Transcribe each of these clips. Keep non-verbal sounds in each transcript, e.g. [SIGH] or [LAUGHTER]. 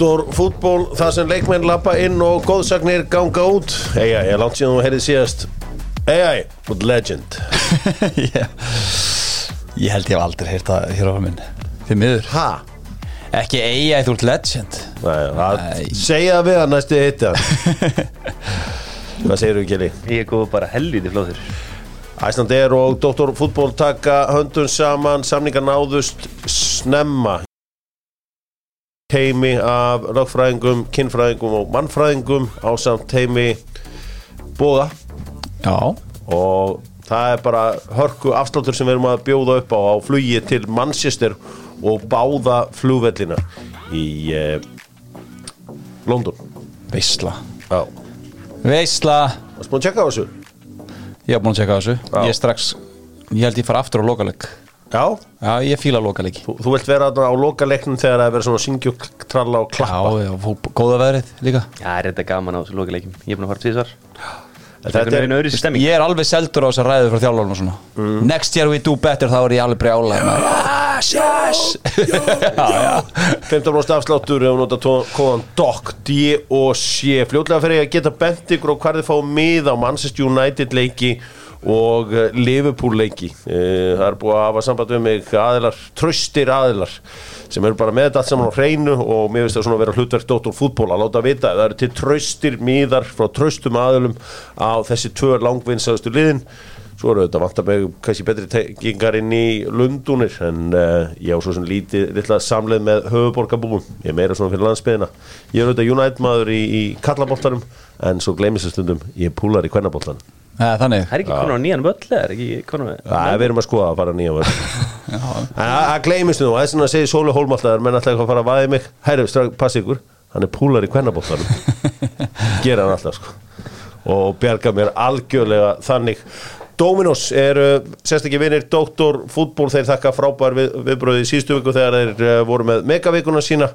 Doktor fútból, það sem leikmenn lappa inn og góðsagnir ganga út. AI, ég langt síðan þú heyrið síðast. AI, but legend. [LAUGHS] Ég, ég held ég hef aldrei heyrt það hér á minn. Því miður. Ha? Ekki AI, þú ert legend. Nei, það segja við að næstu hitti [LAUGHS] Hvað segir þú Kili? Ég er góð bara helviti flóður Æslandir og Doktor fútból taka höndun saman, samningar náðust snemma heimi af lögfræðingum, kinnfræðingum og mannfræðingum á samt heimi bóða Já, og það er bara hörku afsláttur sem við erum að bjóða upp á á flugi til Manchester og báða flugvellina í eh, London. Veisla. Já, Veisla. Varstu búin að tjekka á þessu? Ég hef búin að tjekka á þessu. Ég er strax, ég held ég fara aftur á lokaleg Já, Já, ég fíla lokaleg þú, þú vilt vera þarna á lokaleiknum þegar það er verið svona syngju, tralla og klappa. Já, já, fó- góða veðrið líka. Já, er þetta gaman á þessu lokileikim Ég er búin að fara tvísvar Þetta er einu öðru stemming. Ég er alveg seldur á þessar ræðu frá þjálfurinn og svona. Mm. Next year we do better, þá er ég alveg brjála Yes, yes. Já, já 15% afsláttur ef þú nota tó- kóðan DOC D og C. Fljótlega fyrir ég að geta bent ykkur og hvað þið fá mið á Manchester United leiki og eh, Liverpool leiki. Eh, það er búið að hafa samband um mig aðilar, tröstir aðilar sem eru bara með þetta allt saman á hreinu og mér finnst það svona að vera hlutverk Dóttor fútból að láta vita að það eru til tröstir miðar frá tröstum aðilum á þessi tvö langvinnsæðustu liðin. Svo eru þetta vantar mig kannski betri tengingar inn í Lundunir en uh, ég á svo sem lítið litla samleið með höfuborgarbúum ég er meira svona fyrir landsbyðina ég er auðvitað United maður í, í kallaboltanum en svo gleymist það er Nei, þannig. Það er ekki konar á nýjan völl eða er ekki konar Það við erum að skoða að fara nýja vörð [LAUGHS] en það það gleymist nú það er svona að segja Sóli Hólmaltaðar menn alltaf eitthvað að fara að vaði mig. Hæru, strax, pass ykkur, hann er púlar í kvennaboltanum [LAUGHS] gera hann alltaf sko. Og bjarga mér algjörlega þannig. Dominos eru sérstaklega vinnir Doktor fútból þeir þakka frábær við, viðbröði í síðustu viku þegar þeir uh, voru með megavikuna sína.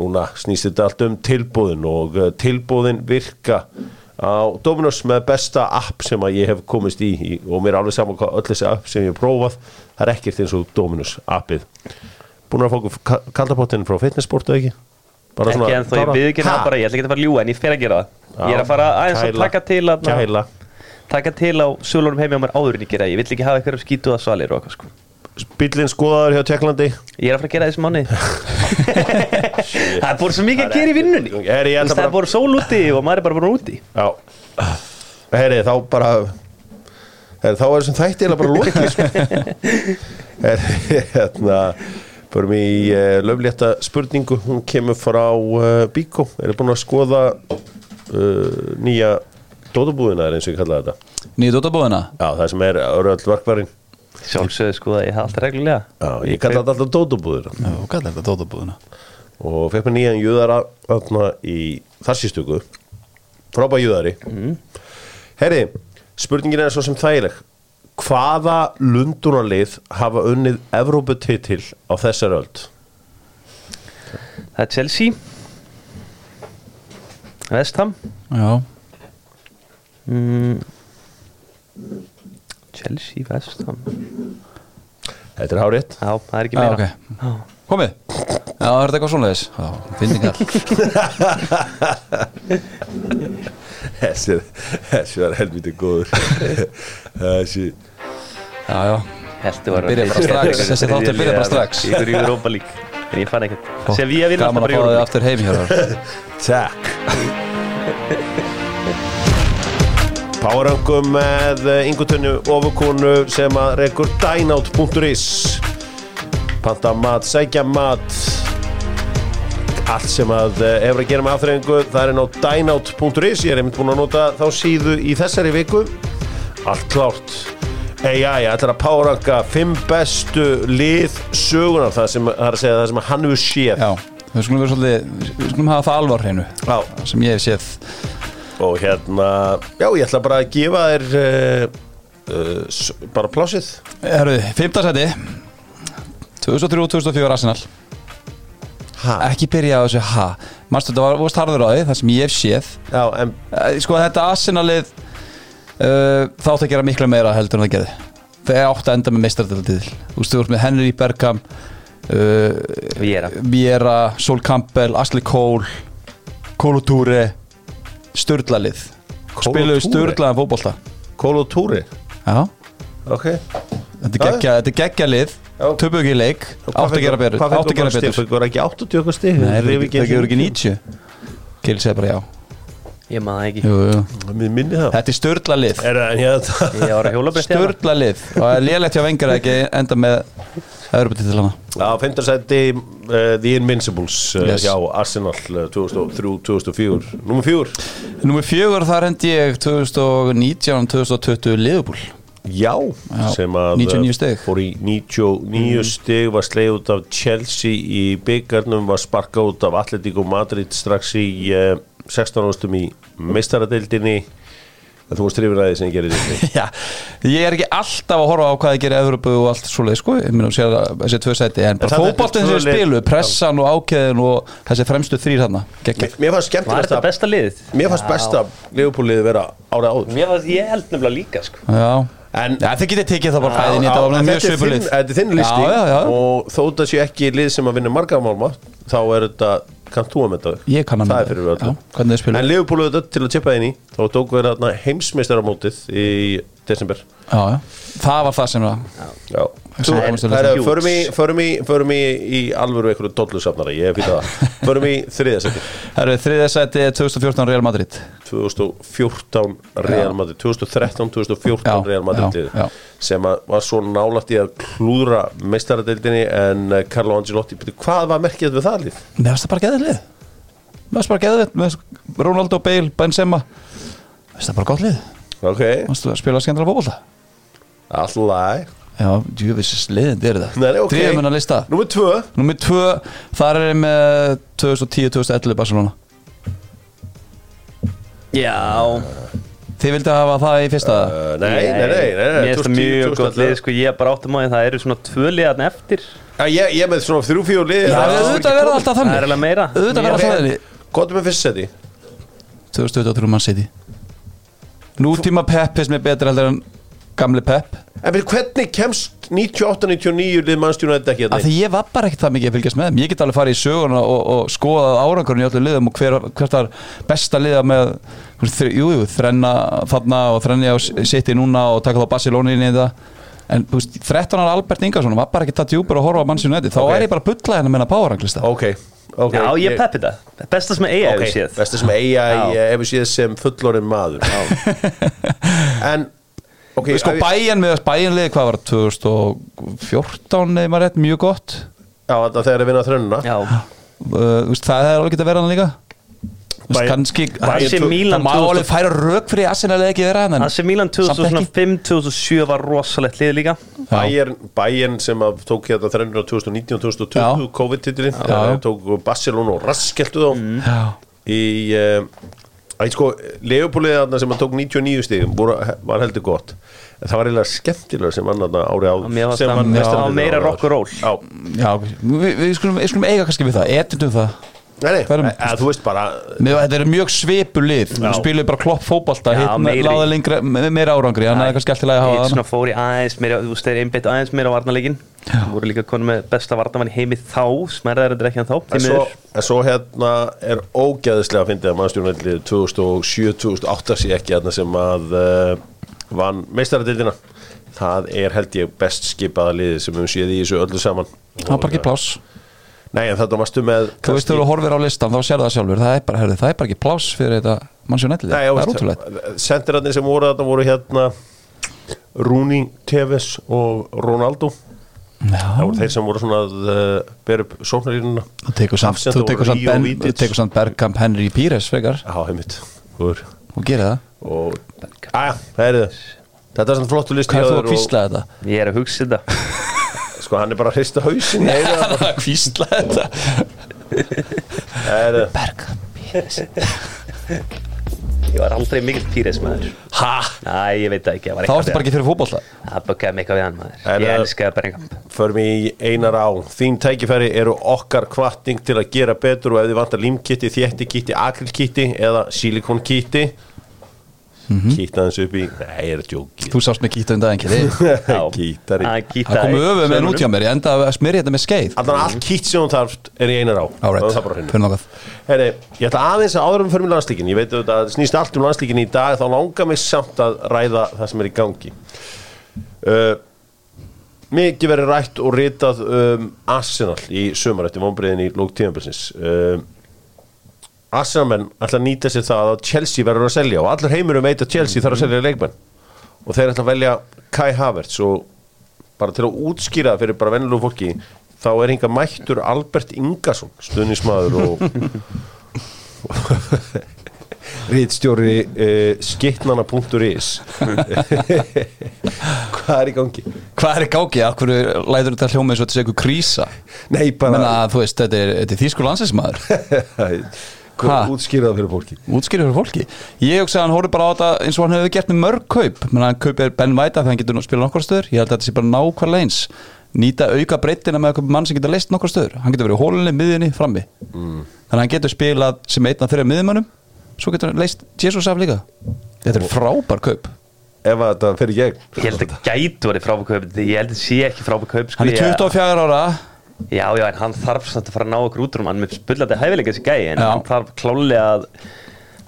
Núna snýst þetta allt um tilbúðin og uh, tilbúðin virka á Dominos með besta app sem að ég hef komist í, í og mér er alveg saman hvað öll þessi app sem ég hef prófað það er ekkert eins og Dominos appið búin að fá kaldapottin frá fitnessport eða ekki? Bara Ekki en þó ég við ekki Ha? það bara Ég ætla ekki að fara að ljúga en ég fer að gera það Ég er að fara aðeins að taka til að Taka til á sölunum heimi á mér áður en ég gera. Ég vill ekki hafa eitthvað skítuða svalir og eitthvað sko Bílinn skoðaður hjá Tjekklandi Ég er að fara að gera þessi mánu [LAUGHS] Það er bara svo mikið að gera í vinnunni. Er Það er bara bara sól úti og maður er bara bara úti. Já. Heyri, þá bara heyri, þá er þessum þætti eða bara lokið sko. [LAUGHS] Heyri, hérna Förum í uh, löflétta spurningu. Hún kemur frá uh, Bíkó. Er þið búin að skoða uh, nýja dótabúðina er eins og ég kalla þetta? Nýðu dótabóðina Já, það sem er öröld verkværin Sjálfsögðu sko að ég hafa alltaf reglulega Já, ég kalla þetta alltaf dótabúðina Já, hvað er þetta dótabóðina? og fekk mér nýjan júðara þarna í þarsýstöku frábæð júðari mm. Herri, spurningin er svo sem þægileg hvaða lundunarlið hafa unnið Evróputitil á þessar öld? Það er Chelsea Vestham Já, mm. Chelsea, Vestham Þetta er hárétt Já, það er ekki meira. Ok. Komið. Já, er þetta eitthvað svoleiðis? Já, finningar. [LAUGHS] Þessi, þessi var helviti góður. [LAUGHS] Þessi Já, já. Byrja bara strax, þessi þáttur byrja bara strax. Ykkur í Europa League. En ég fann ekkert. Vinna Gaman að alltaf bara í fá Europa aftur heim hér [LAUGHS] Takk Powerangum með yngutunni ofukonu sem að rekur dynout.is Panta mat, sækja mat. Allt sem að eh, hefur að gera með afþreyingu það er inn á dynout.is Ég er einmitt búin að nota þá síðu í þessari viku. Allt klárt. AI ætlar að poweranga fimm bestu lið sögunar það sem, segja það sem hann hefur séð. Já, við skulum vera svolítið Við skulum hafa það alvar hreinu. Já. sem ég hef séð og hérna, já ég ætla bara að gefa þér uh, uh, bara plásið Herru, 5. seti 2003-2004 Arsenal. Ha. Ekki byrja á þessu ha? Manstu þetta var vorst harður á því Það sem ég hef séð. Já, en Eh, Sko þetta Arsenalið uh, Þátt að gera miklu meira heldur en það gerði. Þegar átt að enda með meistardildil Þú ert með Henry Bergkamp uh, Viera. Viera, Sol Campbell, Ashley Cole Kolotúri Sturlalið. Spiluðu? Sturlaðan fótbolta. Kolo Túri Já, Ok. Þetta er geggja, þetta geggja lið. Töpu ekki í leik. Átt að gera betur. Hvað Átt að gera betur. Það var ekki 80 okkar stig? Nei, það gefur ekki 90 Gil segir bara já Ég maður það ekki. Jú, jú. Þetta er Sturlalið. Er það en hérna Ég var að hjólabretti Sturlalið. Og það er lélegt hjá vengar að ekki enda með Öðrubutitlana Á 15. seti uh, The Invincibles uh, Yes. hjá Arsenal uh, 2003-2004 Númer 4 Númer fjögur þar hendi ég 2019-2020 Liverpool. Já, Já, sem að 99 uh, stig. fór í 99 stig var sleið út af Chelsea í byggarnum var sparkað út af Atletico Madrid strax í uh, 16 ástum í meistaradeildinni. En þú varst hrifin að því sem ég gerir þetta [LAUGHS] Já, ég er ekki alltaf að horfa á hvað það gerir Evropu og allt svoleið sko. Ég meina að sér að þessi tvö sæti En En bara fótboltinn sem spilu Pressan og ákæðin og þessi fremstu þrýr þarna Gekkið Mér fannst þetta að besta liðið? Mér fannst besta Leopoldið vera árið áður. Mér fannst, ég held nefnilega líka sko. Já, En Já þið getið tekið það bara já, þetta var en mjög svipulið Þetta er þinn listi. Já, já, já, og þó þetta sé ekki lið sem að vinna margamálma þá er þetta, kannt þú að með þetta. Ég kann að það er fyrir Já, öllu. Hvernig þið spilu En Leopold auðvitað til að tippa inn í þá tók við þarna heimsmeistaramótið í desember. Já, já, það var það sem það Já. Það Er er, förum í, í, alvöru einhverju dollusafnara, ég hef fyrir það. Förum í þriðasetti Það eru þriðja sæti 2014 Real Madrid. 2014 Real Madrid 2013, 2014 Já, Real Madrid sem að var svo nálægt í að klúðra meistaradeildinni en eh, Carlo Angelotti, hvað var merkið við það? Mér finnst það bara geðið finnst bara geðið Ronaldo, Bale, Benzema. Finnst það bara gott lið. Ok, að spila skemmtilega fótbolta? Alltaf Já, djúvissis liðindi er það. Nei, ok. Þriðjum hennar lista. Númer tvö. Númer tvö, þar er ég með 2010-2011 Barcelona. Já. Þið vildi hafa það í fyrsta? Uh, Nei, nei, nei, nei, nei Mér finnst það 2010, mjög gott 2011. lið sko Ég er bara áttum á því Það eru svona tvö liðan eftir. Já, ég, ég er með svona þrjú fjóð lið. Já, auðvitað verða alltaf Það er þannig alveg meira. Auðvitað verða alltaf þannig. Góðum með fyrst seti 2023 mann seti Nútíma Pep finnst mér betur heldur en gamli Pep. En fyrir hvernig kemst 98-99 lið mannstjónu þetta ekki Af að því ég var bara ekkert það mikið að fylgjast með þeim. Ég get alveg farið í söguna og, og skoðað árangurinn í öllu liðum og hver, hvert var besta liða með þr, jú, jú, þrenna þarna og þrenja og sitt í núna og taka þá Barcelona inn í þetta en veist, 13 ára Albert Ingarsson var bara ekki það djúpur að horfa á mannsinu þetta þá Ok. er ég bara að bulla hérna með hennar powerranglista Ok, ok Já, ég peppi það. Besta sem eiga hefur séð. besta sem eiga hefur séð sem fullorinn maður. [LAUGHS] En Ok, sko bæjan með bæjan liði hvað var það, 2014 eða maður rétt mjög gott. Já, þetta þegar er vinna þrönnuna Já. Uh, veist, það er alveg getað verið hann líka. Kannski það má 2000 alveg færa rök fyrir Arsenal eða ekki vera hann AC Milan samt ekki. 2005-2007 var rosalegt lið líka. Bayern, Bayern sem að tók hérna þrennuna 2019-2020 Já. COVID-titilin Já. tók Barcelona og raskeltu þá. Já. í uh, Æ, sko, Leopoldið þarna sem að tók 99 stigum voru, var heldur gott. En það var eiginlega skemmtilega sem annan ári á Mér fannst sem meistaradeildina meira árið rock and roll. áður. Já, Já, við, við, skulum, við skulum eiga kannski við það, etundum það nei, nei, Hverjum- e, þú veist bara Mér, Þetta er mjög svipur lið. Já. Við spilum bara klopp fótbolta Já, hitt meira árangri Þannig að það er kannski alltaf að hafa það. svona fór í aðeins meira, þú veist, þeir einbyttu aðeins meira á varnarleikin voru líka konum með besta varnamann í heimi þá smerðar þetta ekki hann þá en því svo, svo hérna er ógæðislega að fyndi að mannstjórnvælið 2007-2008 sé ekki hérna sem að uh, vann meistaradildina það er held ég best skipaða liðið sem við séð í þessu öllu saman. Það var bara ekki pláss Nei, en þetta varstu með Þú veist, þú horfir á listan, þá sér það sjálfur. Það er bara, herri, það er bara ekki pláss fyrir þetta mannsjónættið Nei, Það er ótrúlegt Sendirarnir sem voru þetta voru hérna Rúni, Tevez og Ronaldo. Það Já, voru þeir sem voru svona að uh, bera upp sóknarlínuna. Þú tekur samt, þú tekur samt, ben, þú tekur samt Bergkamp Henry Pires frekar. Já, heimitt Hvor. og gerir það. Og, aðja, það er það Þetta er svona flottu listi Hvað er þú að kvísla þetta? ég er að hugsa þetta [LAUGHS] Sko, hann er bara að hrista hausin Nei, það að kvísla þetta. Er Bergkamp Pires ég var aldrei mikill Píres maður. Ha? Næ, ég veit það ekki það var Þá eitthvað ertu bara ekki fyrir fótbolta? Það bökkaði mig eitthvað við hann maður. Er ég það- elskaði Bergkamp Förum í einar á. Þín tækifæri eru okkar kvartning til að gera betur og ef þið vantar límkitti, þéttikitti, akrilkitti eða sílikonkitti kýtta hans upp í nei, ég er að djóki Þú sást mig kýta um daginn kýri [LAUGHS] kýttari Hann Það komu öfu með hjá mér Ég enda að smyrja þetta með skeið. Allan allt kýtt sem hún þarf er í einar á. Er Heri, ég ætla aðeins að áður um fyrir landslíkin ég veit að það snýst allt um landslíkin í dag þá langar mig samt að ræða það sem er í gangi. Uh, mikið verið rætt og ritað um Arsenal í sumar eftir vonbreiðin í lók tíðanbilsins uh, Arsenal menn ætla að nýta sér það að Chelsea verður að selja og allur heimurum veit að Chelsea þarf að selja leikmenn og þeir ætla að velja Kai Havertz og bara til að útskýra það fyrir bara vennilegum fólki þá er hinga mættur Albert Ingarsson stuðnismadur og [LAUGHS] Rítstjóri uh, skittnana.is [LAUGHS] Hvað er í gangi? Hvað er í gági? Akkur læður þetta hljóma eins og þetta sé eitthvað krísa Nei, bara Menna, þú veist, þetta er, þetta er þýskur landsinsmaður [LAUGHS] Ha? Útskýraða fyrir fólki. Útskýrið fyrir fólki? Ég hugsa að hann horfði bara á þetta eins og hann hefur gert með mörg kaup. Menna, hann kaupir Ben White að hann getur nú spilað nokkur stöður. Ég held að þetta sé bara nákvæmlega eins. Nýta auka breytina með að kaupa mann sem getur leist nokkur stöður. Hann getur verið í hólinni, miðjunni, frammi. Mm. Þannig að hann getur spilað sem einn af þeirra miðjumönnum. Svo getur hann leist Jesus af líka. Þetta er frábær kaup. Ef að þetta í gegn. Ég held að gætu verið frábækaup Ég held að sé ekki frábækaup sko, Hann er ég- 24 ára Já, já, en hann þarf samt að fara að ná okkur út úr Hann með spullandi hæfileika þessi gæi En Já. hann þarf klálega að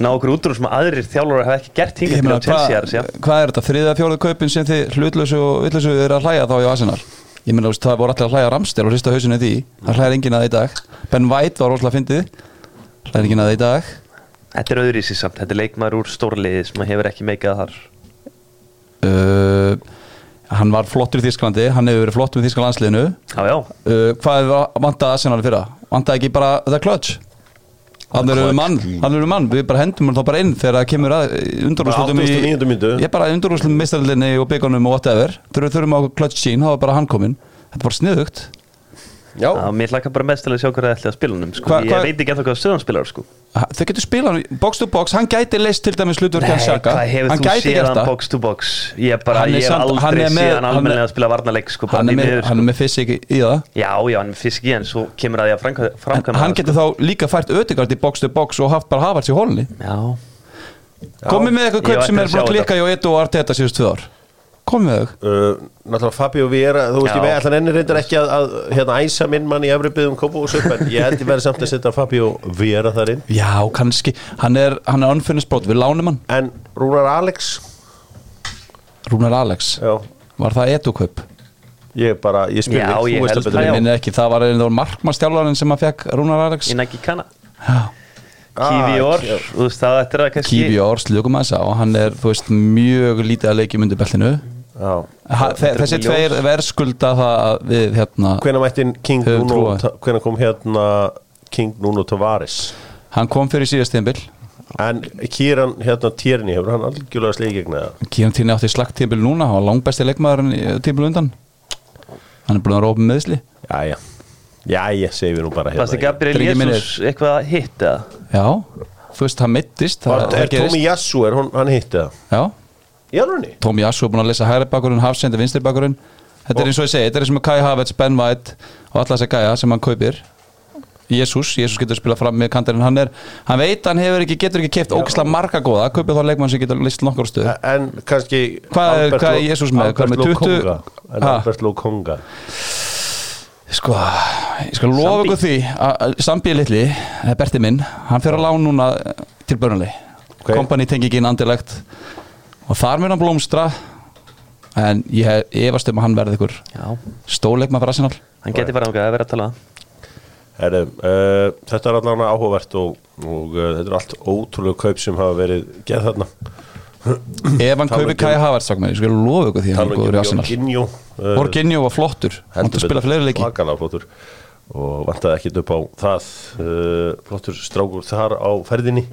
ná okkur út úr sem aðrir þjálfur hafa ekki gert hingað til á Chelsea er að segja. hvað er þetta? Þriða fjóruð kaupin sem þið hlutlösu og vitlösu er að hlæja þá í Arsenal? Ég veist, það voru allir að hlæja Ramstel og hrista hausinu því. Það hlæðir enginn að það í dag. Ben White var rosalega fyndið. Hlæðir enginn að það í dag. Þetta er öðru í sig samt. Þetta er leikmaður úr stórliði sem hefur ekki meikað þar. Uh, Hann var flottur í Þísklandi Hann hefur verið flottur í Þísklandsliðinu Já, já, uh, Hvað er vantað Arsenal fyrra? Vantaði ekki bara þetta klöts? Hann eru mann, hann eru mann, við bara hendum hann þá bara inn þegar það kemur að 89. mínútu. Ég bara undurúslutum mistarlinni og byggunum og whatever Þurfum á klöts sín, þá var bara hann kominn Þetta er bara sniðugt Já, Já, mér hlaka bara mest til að sjá hvað það ætli að spila hann sko. Hva- Ég hva- veit ekki eftir hvað stöðan spilar sko. Þau getur spilað hann box to box, hann gæti leist til dæmis hlutverk hans sjaka Hann gæti gert hann það. box to box? Ég, bara, Hann er ég hef hann aldrei með- hann hann er- almennilega að spila varnarleik sko, bara Hann er með, miður, hann sko. er með fysik í það. Já, já, hann er fysikí en svo kemur að því að En framkvæma hann það, getur þá líka fært ödegard í box to box og haft bara Havertz í hólni sko. Já, Komið með eitthvað Ég kaup sem er að að sjá klikka hjá Edo og Arteta síðust tvö ár Komið þau. Uh, náttúrulega Fabio Vera Þú veist, Já. ég veit, allan ennir reyndar ekki að, að hérna, æsa minn mann í efri byggðum Kópavús upp en ég held ég verið samt að setja Fabio Vera þar inn. Já, kannski, hann er, er brot, við lánum hann. En Rúnar Alex? Rúnar Alex, Já, var það kaup? ég bara, ég Já, þig, ég þú veist held að það, betur já. Ég. Minni ekki, það var einn markmannstjálfarinn sem að fekk Rúnar Alex. Ég næggi kanna Já. Kífi Ah, orð, já. þú veist það eftir að kannski Kífi og Ors, ljúkum að þessa og hann er, þú veist, mjög lítið að leikjum undir bellinu Þessi tveir verðskulda það að við, hérna. Hvenær kom hérna King Nuno Tavares? Hann kom fyrir síðast tíðanbill En Kieran hérna Tierney Hefur hann algjörlega slegið gegn það Kíðan tíðan átti slagt tíðanbill núna hann var langbæsti leikmaðurinn tíðanbill undan. Hann er búin að rópa með meðsli Jæja. Jæja, segir við nú bara hérna. Gabriel Jesus eitthvað að hitta? Já, þú veist, hann mittist Er. Tómi Jassu, er hann hitti það? Já, Í alvegni? Tómi Jassu er búin að lesa hægri bakurinn, hafsendi vinstri bakurinn Þetta er eins og ég segi, þetta er eins og Kai Havertz, Ben White og alla þessa gæja sem hann kaupir Jésús, Jésús getur spilað fram með kantarinn hann er, hann veit hann hefur ekki, getur ekki keift ógislega marga góða, kaupið þá leikmann sem getur list nokkur stuð En kannski Hvað er- hvað er Jesús með? Er Albert 20? Lokonga. Albert Lokonga Sko, ég skal lofa ykkur því að Sambi litli, Berti minn hann fer að lán núna til börnulegi Ok. kompani tengi ekki inn andilegt og þar mun hann blómstra en ég hef efast um að hann verði ykkur stóleikma fyrir Arsenal. Hann geti farið ángað að vera að tala. Um Herri, uh, þetta er allavega áhugavert og, og uh, þetta er allt ótrúlega kaup sem hafa verið geð þarna. Ef hann Tala kaupi um- Kai Havertz ég skal lofa ykkur því að hann er góður í Arsenal. Jorginho uh, Orginjó var flottur hann til að spila fleiri leiki. Og vantaði ekkit upp á það uh, flottur strákur þar á ferðinni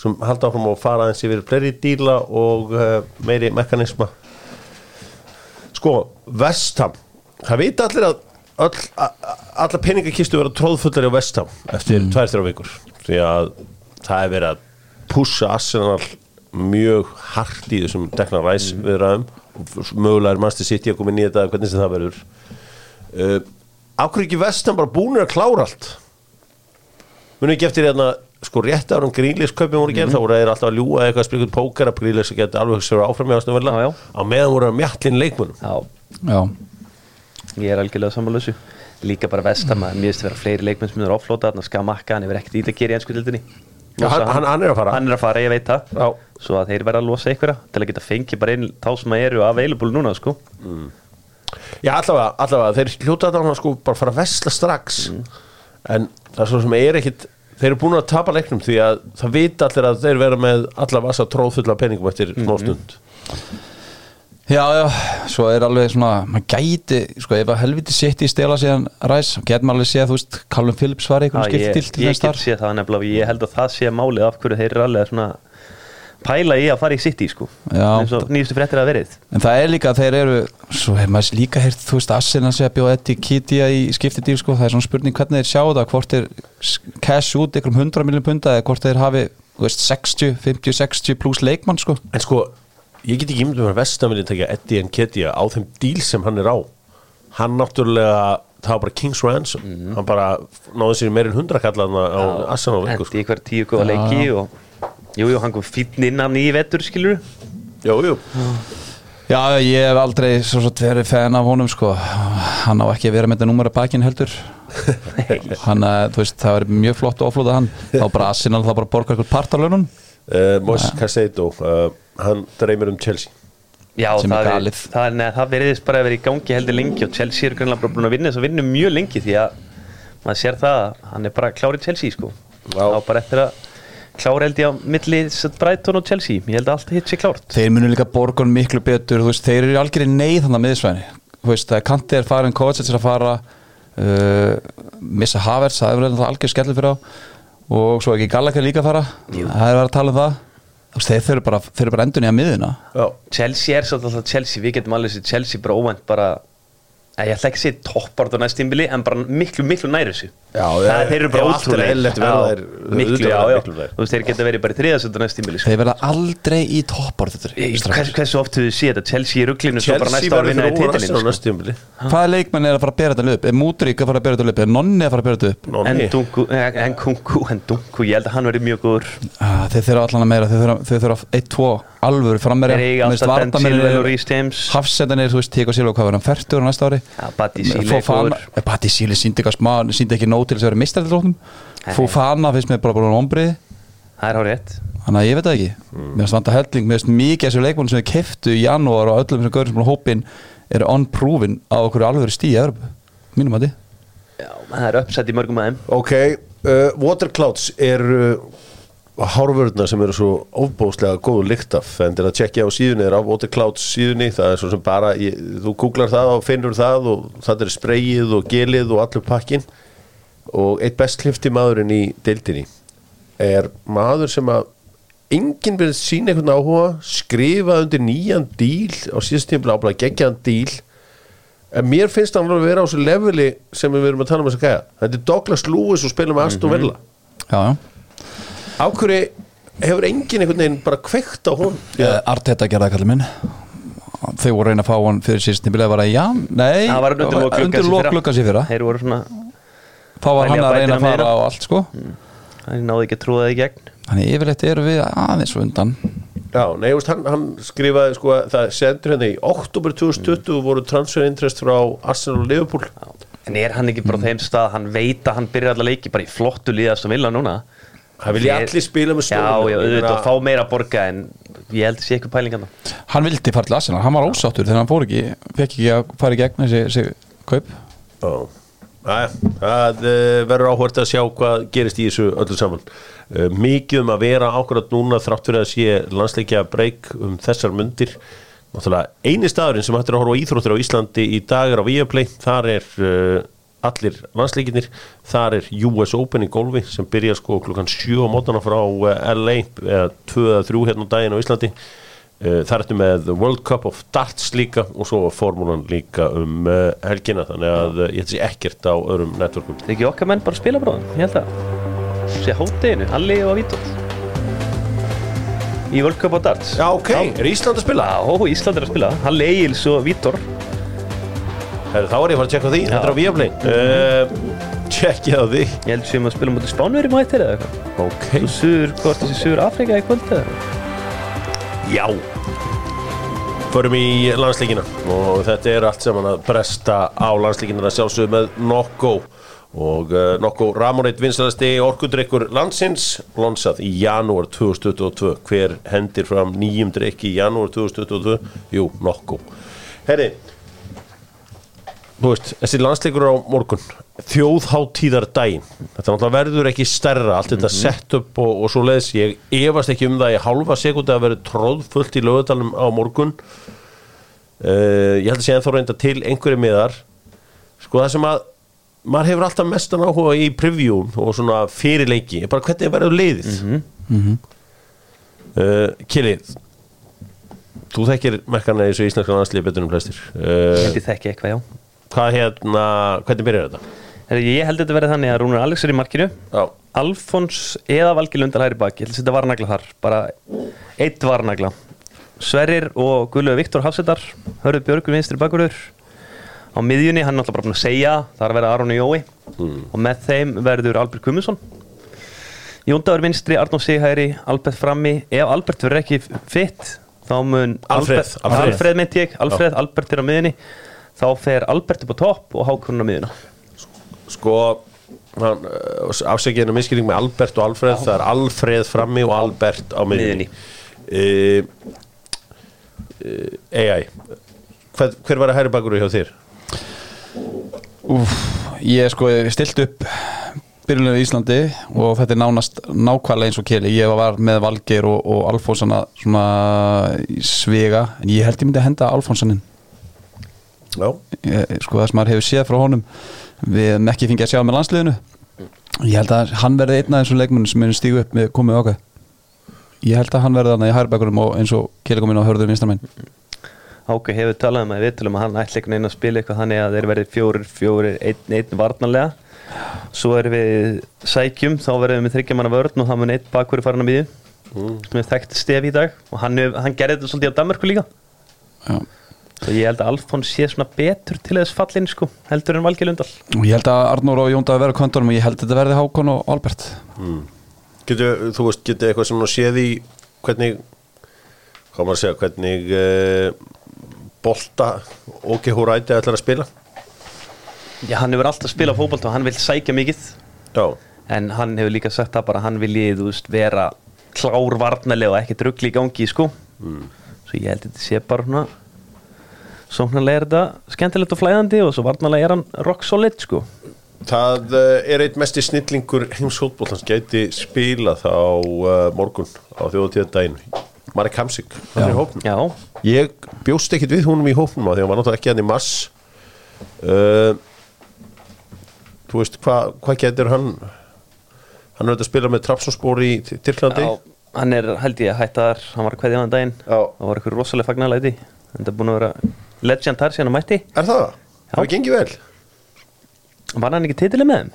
sem halda áfram að fara aðeins yfir fleiri díla og uh, meiri mekanisma. Sko, Vestham það vita allir að öll, a- a- alla peningakistu vera tróðfullari á Vestham eftir tvær þrjá vikur. Því að það er verið að pússa Arsenal mjög hart í þessum dekna ræs mm. viðraðum og mögulega er Manchester City að koma inn í þetta hvernig sem það verður. Uh, ákveður ekki Vestham bara búinir að klára allt? Munið ekki eftir hérna sko rétt árum grílisköpum voru gerð, þá voru þeir alltaf að ljúga eitthvað að spila út póker að grílis að geta alveg sér áfram með ástum Já, já. á meðan voru að mjallin leikmunum Já, Já, ég er algjörlega samanlösu Líka bara vestam að finnst vera fleiri leikmenn sem er offlóta Þannig að skamakka, hann hefur ekkert í það að gera í ennsku dildinni Já, hann, hann, hann er að fara. Hann er að fara, ég veit það. Já. Svo að þeir verða að losa einhverja Til að geta fengið bara inn þá sem að eru available núna sko. Já, allavega, allavega, þeir hljóta hann sko bara fara að vesla strax. En það er svo sem er ekkit þeir eru búin að tapa leiknum því að það vita allir að þeir vera með alla vasa tróðfulla peningum eftir smá stund. Já, já, svo er alveg svona maður gæti, sko, ef að helviti sitt í stela síðan ræs, getur maður alveg séð þú veist, Callum Phillips var ég, skipt til ég þess get séð það nefnilega og Ég held að það sé málið af hverju þeir eru alveg svona Pæla í að fara í City sko. Já. eins og nýjustu fréttir að verið. En það er líka að þeir eru Svo hefur maður líka heyrt, þú veist, sé að bjóða Eddie Kittia í skiptidíl sko. Það er svona spurning hvernig þeir sjá það Hvort þeir s- cash út ykkur um 100 miljón punda Eða hvort þeir hafi, þú veist, 60, 50, 60 pluss leikmann sko. en sko, ég get ekki ímyndum að vestan vilja tekja Eddie Nketiah á þeim díl sem hann er á. Hann náttúrulega það var bara King's Ransom. Hann bara náði sér meir en 100 kallaðna á Arsenal leikur Hendi ykkur tíu góða leiki og Jú, jú, hann kom fínn innan í vettur skilur Jú, jú, Já, ég hef aldrei svo svo verið fan af honum sko. Hann á ekki að vera með þetta númur að bakinn heldur. [LAUGHS] Hann, eh, þú veist, það verið mjög flott að oflúða hann. Þá [LAUGHS] bara Arsenal, það bara borgar eitthvað partalönun uh, Moises Casado uh, hann dreymir um Chelsea. Já, Sem er það, er, galið. það, er, neð, það veriðist bara að vera í gangi heldur lengi og Chelsea er grannlega bara búin að vinna þess að vinna mjög lengi því að maður sér það að hann er bara klárið Chelsea sko. Þá bara eftir að klára held ég á milli Brighton og Chelsea. Ég held að allt hitt sé klárt. Þeir munu líka borgun miklu betur. Þú veist, Þeir eru algjörði neyð þannig að miðsvæðinni Þú veist, það Kanti er farin, Kovacic er að fara uh, Missa Havertz það er verið það algjör skellur fyrir á. Og svo ekki Gallagher líka að fara. Jú. það er verið að tala um það. Þeir fyrir bara, þeir eru bara endun í að miðina Já, Chelsea er svolítið alltaf Chelsea. Við getum alveg sér Chelsea bara óvænt bara ég ætla ekki að segja toppart á næstimbili en bara miklu, miklu nær þessu Já, það, þeir eru bara ótrúlega eðlilegt verða þeir- miklu, já, já, þú veist, þeir geta verið bara í þriðasöndu næstimbili sko. Þeir verða aldrei í toppar Hvers, hversu oft hefur þið séð þetta? Chelsea í rugglinu svo bara næsta ár verður vinna í næstu tímabili. Hvaða leikmenn er að fara að bera þetta upp? Er Mútrík að fara að bera þetta upp? Er Nonni að fara að bera þetta upp? en Nonni. Dungu, eh, en Kungu, en Dungu ég held að hann verði mjög góður. Ah, Þeir þurfa allan að meira, þeir þurfa, þeir þurfa 1-2 alvöru frammeira Hafsendanir, þú veist, Tíko Silva, hvað var hann, 40 ára næsta ári Ja, Bati Síle er Fofana, góður. Bati Síle síndi eitthvað smá síndi ekki nóg til þess að vera mistrættilóknum Nei. Fofana finnst mér bara bara ombrið. Það er hár rétt þannig að ég veit það ekki. Mér finnst vanta helling, mér finnst mikið þessu leikmónu sem við keftu í janúar og öllum sem görðum sem hópin eru unproven á okkur alveg stíð í Evropu, mínum að því Já, það er uppsett í mörgum aðeim Ok, uh, Waterclouds eru uh, hárvörðna sem eru svo ofbóðslega góðu lykt af. En til að tjekkja á síðunni er á Waterclouds síðunni það er svo sem bara, ég, þú googlar það og finnur það og það er spreyið og gelið og allur pakkin og eitt best klifti maðurinn í deildinni er maður sem að enginn verið sína einhvern áhuga skrifa undir nýjan díl á síðast tímpla áblæða geggjaðan díl. En mér finnst hann að vera á þessu leveli sem við erum að tala um þess að gæja. Þetta er Douglas Lewis og spilum Aston Villa. Já, já. á hverju hefur enginn einhvern veginn bara kveikt á hún Yeah. Arteta gerða kallið minn. Þau voru að reyna að fá hann fyrir síðust tímbil var að já, nei. Það var undir lok gluggans í fyrra. Þeir voru svona, þá var hann að reyna að fara á allt sko. Það náði ekki að trúa það í gegn. Þannig yfirleitt eru við aðeins undan. Já, nei, veist, hann, hann skrifaði sko að það sendur hérna í oktober 2020 voru transfer interest frá Arsenal og Liverpool. En er hann ekki bara á þeim stað hann veit að hann byrjar allar leiki bara í flottu liðast og vilja núna? Það vilja allir spila með já, stórum já, auðvitað að fá meira að borga en ég held sé ekki pælingan hann vildi fara til Arsenal, hann var ósáttur þegar hann fór ekki, fekk ekki að fara í gegn þessi, þessi kaup. Já, Æ, það uh, verður áhvert að sjá hvað gerist í þessu öllu saman. Uh, Mikið um að vera ákvörðat núna þrátt fyrir að sé landsleikja breyk um þessar Náttúrulega eini staðurinn sem hættir að horfa á íþróttir á Íslandi í dag er á Viaplay. Þar er uh, allir landsleikinir Þar er US Open í golfi sem byrja sko klukkan 7 á mótana frá LA eða 2 eða 3 hérna á daginn á Íslandi Það ertu með World Cup of Darts líka og svo formúlan líka um uh, helgina þannig að uh, ég ætla sé ekkert á öðrum networkum. Er ekki okkar menn bara að spila bróðum ég held að sé hótteginu, Halli og Vítor. Í World Cup á darts. Já, ok, er Ísland að spila? Já, Ísland er að spila, Halli Egils og Vítor. Heru, þá er ég að fara að tjekka því, þetta er á Viaplay. Uh, tjekkið á því. Ég held sem að spila mútið Spánveri mættir eða eitthvað. Ok, Og Suður, hvort þessi Suður Afrika í kvöld eða já. Förum í landsleikina og þetta er allt saman að bresta á landsleikina að sjálfsögðu með Nokko. Og uh, Nokko Ramoneit vinsalasti orkudrykkur landsins lonsað í janúar 2022 hver hendir fram nýjum drykki í janúar 2022 jú, Nokko. Herri þú veist, þessi landsleikur á morgun. Þjóðháttíðar daginn þetta náttúrulega verður ekki stærra allt þetta setup og, og svo leiðis ég efast ekki um það í hálfa sekundi að verður tróðfullt í lögutalum á morgun. Uh, ég held að sé ennþá reynda til einhverju miðar. Sko það sem að maður hefur alltaf mestan áhuga í preview og svona fyrirleiki bara hvernig verður leiðið mm -hmm. uh, Kili þú þekkir merkarna í þessu íslenska landslið betur um flestir. Uh, Held ég þekki eitthvað, já hvað hérna, hvernig byrjar þetta? Ég held þetta verið þannig að Rúnar Alex er í markinu. Já, Alfons eða Valgi Lundal hæri baki. Ég held að setja varnagla þar, bara eitt varnagla. Sverrir og Guðlöf Viktor Hafsetar Hörðu Björgur vinstri bakurur Á miðjunni, hann er alltaf bara að segja Það er að vera Aron og Jói. Og með þeim verður Albert Kummusson Jóndagur vinstri, Arnó Sighæri Albert frammi, ef Albert verður ekki fitt Þá mun Alfreð, Albert, Alfreð. Alfreð. Myndi ég, Alfreð, Albert er á miðjunni Þá fer Albert upp á topp og Hákon á miðjuna. Sko hann, afsækjana miskilning með Albert og Alfred það er Alfred frammi og Albert á miðjunni. Uh, uh, AI hver, hver var að hæri bakur hjá þér? Úf, ég sko stilt upp byrjunlega í Íslandi og þetta er nánast nákvæmlega eins og keli. Ég var með Valgeir og, og Alfonsana svona í svega en ég held ég myndi að henda Alfonsanin Já, ég, sko það sem maður hefur séð frá honum við hefum ekki fengið að sjá með landsliðinu. Ég held að hann verði einn af þessum leikmunum sem er stígu upp með komið okkar. Ég held að hann verði þarna í hærbækurum og eins og keli kom inn á hörður vinstramenn Áki hefur talað um að við talum að hann ætla einhvern veginn að spila eitthvað þannig að þeir verði fjórir, fjórir, einn, einn varnarlega. Svo erum við sækjum þá verðum við með þryggja manna vörn og það mun einn bakverði farin að miðju. Sem er þekkt stef í dag og hann, hann gerði þetta svolítið á Danmarku líka. Já. Svo ég held að Alfons sé svona betur til þess fallin sko, heldur en Valgeir Lundal og ég held að Arnór og Jónda verði kontorum og ég held að þetta verði Hákon og Albert. Getur, þú veist, getur eitthvað sem nú séð í hvernig hvað maður að segja, hvernig uh, bolta OK Húræti ætlar að spila? Já, hann hefur alltaf spilað fótbolt og hann vil sækja mikið. Já, en hann hefur líka sagt það bara að hann vilji þú veist, vera klár varnarlega og ekki drugli í gangi sko. svo ég held að þetta sé bara svona sóknarlega er þetta skemmtilegt og flæðandi og svo varnarlega er hann rock solid sko. það uh, er eitt mesti snillingur heims fótbollans gæti spila þá uh, morgun á þjóðatíðardaginn Marek Hamsik, hann er í hópnum. Já, Ég bjóst ekkit við húnum í hópnum af því hann var náttúrulega ekki hann í mars. Uh, Þú veist, hvað hva getur hann? Hann er auðvitað að spila með Trapsonspor í Tyrklandi. Já hann er held ég að hættar hann var kveðja hann daginn. Já. það var eitthvað rosalega fagnalæti þetta er búin að vera legend þar síðan að mætti Er það? Það var gengið vel var hann ekki titili með þeim?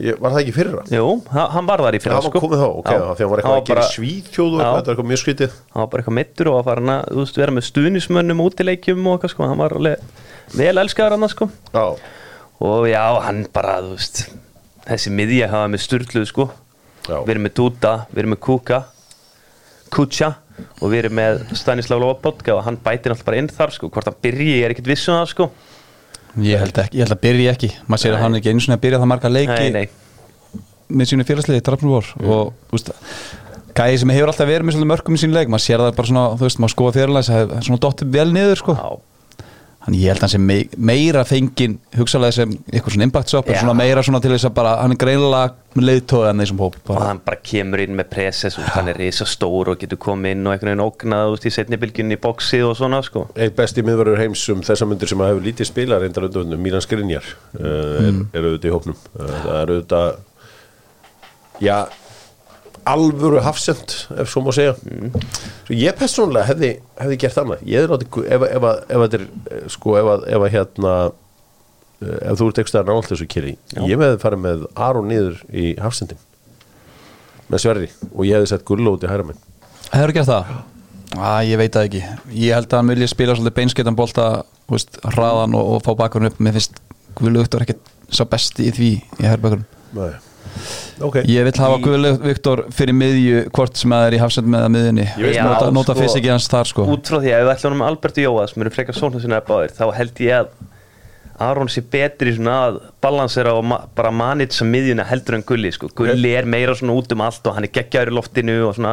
Ég, Var það ekki fyrra? Jú, ha- hann var þar í Já, fyrra hann var komið þá, ok, Já. já. því hann var eitthvað að gera svíþjóð og Já. eitthvað, þetta var eitthvað mjög skrítið hann var bara eitthvað mittur og var farin að þú veist, vera með stuðnismönnum útileikjum og eitthvað sko, hann var alveg vel elskaður hann sko. Já, og já, hann bara, þú veist þessi miðja hafa með sturluð sko já, við erum með Duda, við erum með Kuka Kucha og við erum með Stanislav Lobotka og hann bætir alltaf bara inn þar sko, hvort hann byrji, ég er ekkert viss um það sko. Ég held, ekki, ég held að byrja ekki. Maður sér Nei. að hann er ekki svona að byrja það marga leiki nei, nei, með sínu félagsliði Drafnurvor og þú veist gæði sem hefur alltaf verið með mörgum í sínu leik maður sér það bara svona, þú veist, maður skoða fyrirlæs það er svona dottir vel niður sko. Já, Þannig ég held að hann mei- meira fengin hugsalega sem eitthvað svona impact shop Já. svona meira svona til þess að bara hann er greinilega með leiðtóða en þessum hóp og bara. hann bara kemur inn með presses og hann er risa stór og getur komið inn og einhvern veginn ógnað út í setni bylgjunni í boxi og svona sko Eitt besti miðverður heims um þessa myndir sem að hefur lítið spila reyndar undan Mílan Skrinjar uh, er, er auðvitað í hópnum uh, það er auðvitað já alvöru hafsend ef svo má segja. Svo ég persónulega hefði, hefði gert annað. Ég hefði látið, ef, ef, ef, ef þetta er eh, sko, ef, að- ef að hérna eh, ef þú ert ekki stæðar nátt þessu kýri ég hefði farið með Aron niður í hafsendin með Sverri og ég hefði sett Gullo út í hæra minn Hefur gert það? Æ, ég veit það ekki. Ég held að hann vilja spila svolítið beinskettan bolta þú veist, hraðan og, og fá bakurinn upp. Mér finnst Viktor ekkert sá besti í því í herbökkurum Nei. Ok. Ég vil hafa Guðlaug Viktor fyrir miðju hvort sem það er í hafsend með að miðjunni. Ég veist Já, Nota, nota sko, fysikið hans þar sko. út frá því að ef við ætlum með Albertu Jóa sem eru frekar svona sinna báðir þá held ég að Aron sé betri svona að balansera og ma bara manitsa miðjuna heldur en Gulli sko. Gulli er meira svona út um allt og hann er geggjaður í loftinu og svona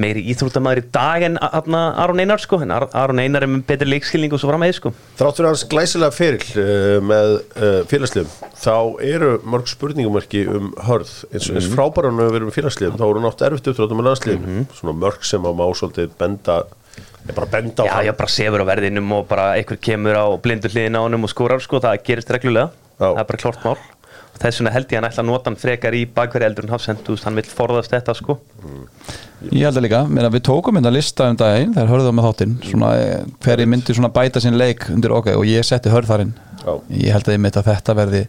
meiri íþróttamæður í dag en Aron Einar sko. En Ar Aron Einar er með betri leikskilning og svo fram með sko. Þrátt fyrir hans glæsilega feril uh, með uh, félagsliðum. Þá eru mörg spurningumarki um hörð. Eins og eins frábæra hann hefur verið með félagsliðum þá voru nátt erfitt uppdráttum með landsliðum svona mörg sem að má svolítið benda ég bara benda á Já, hann. já, bara sefur á verðinum og bara einhver kemur á blindu hliðin á honum og skórar sko, það gerist reglulega. Já. það er bara klort mál þess vegna held ég að hann ætla að nota hann frekar í bakverði eldur en hafsend, þú veist, hann vil forðast þetta sko Ég held að líka, meina, við tókum hérna lista um daginn þegar hörðum með þáttinn svona, eh, hver ég myndi svona bæta sinn leik undir ok og ég setti hörð þarinn Já. ég held að ég myndi að þetta verði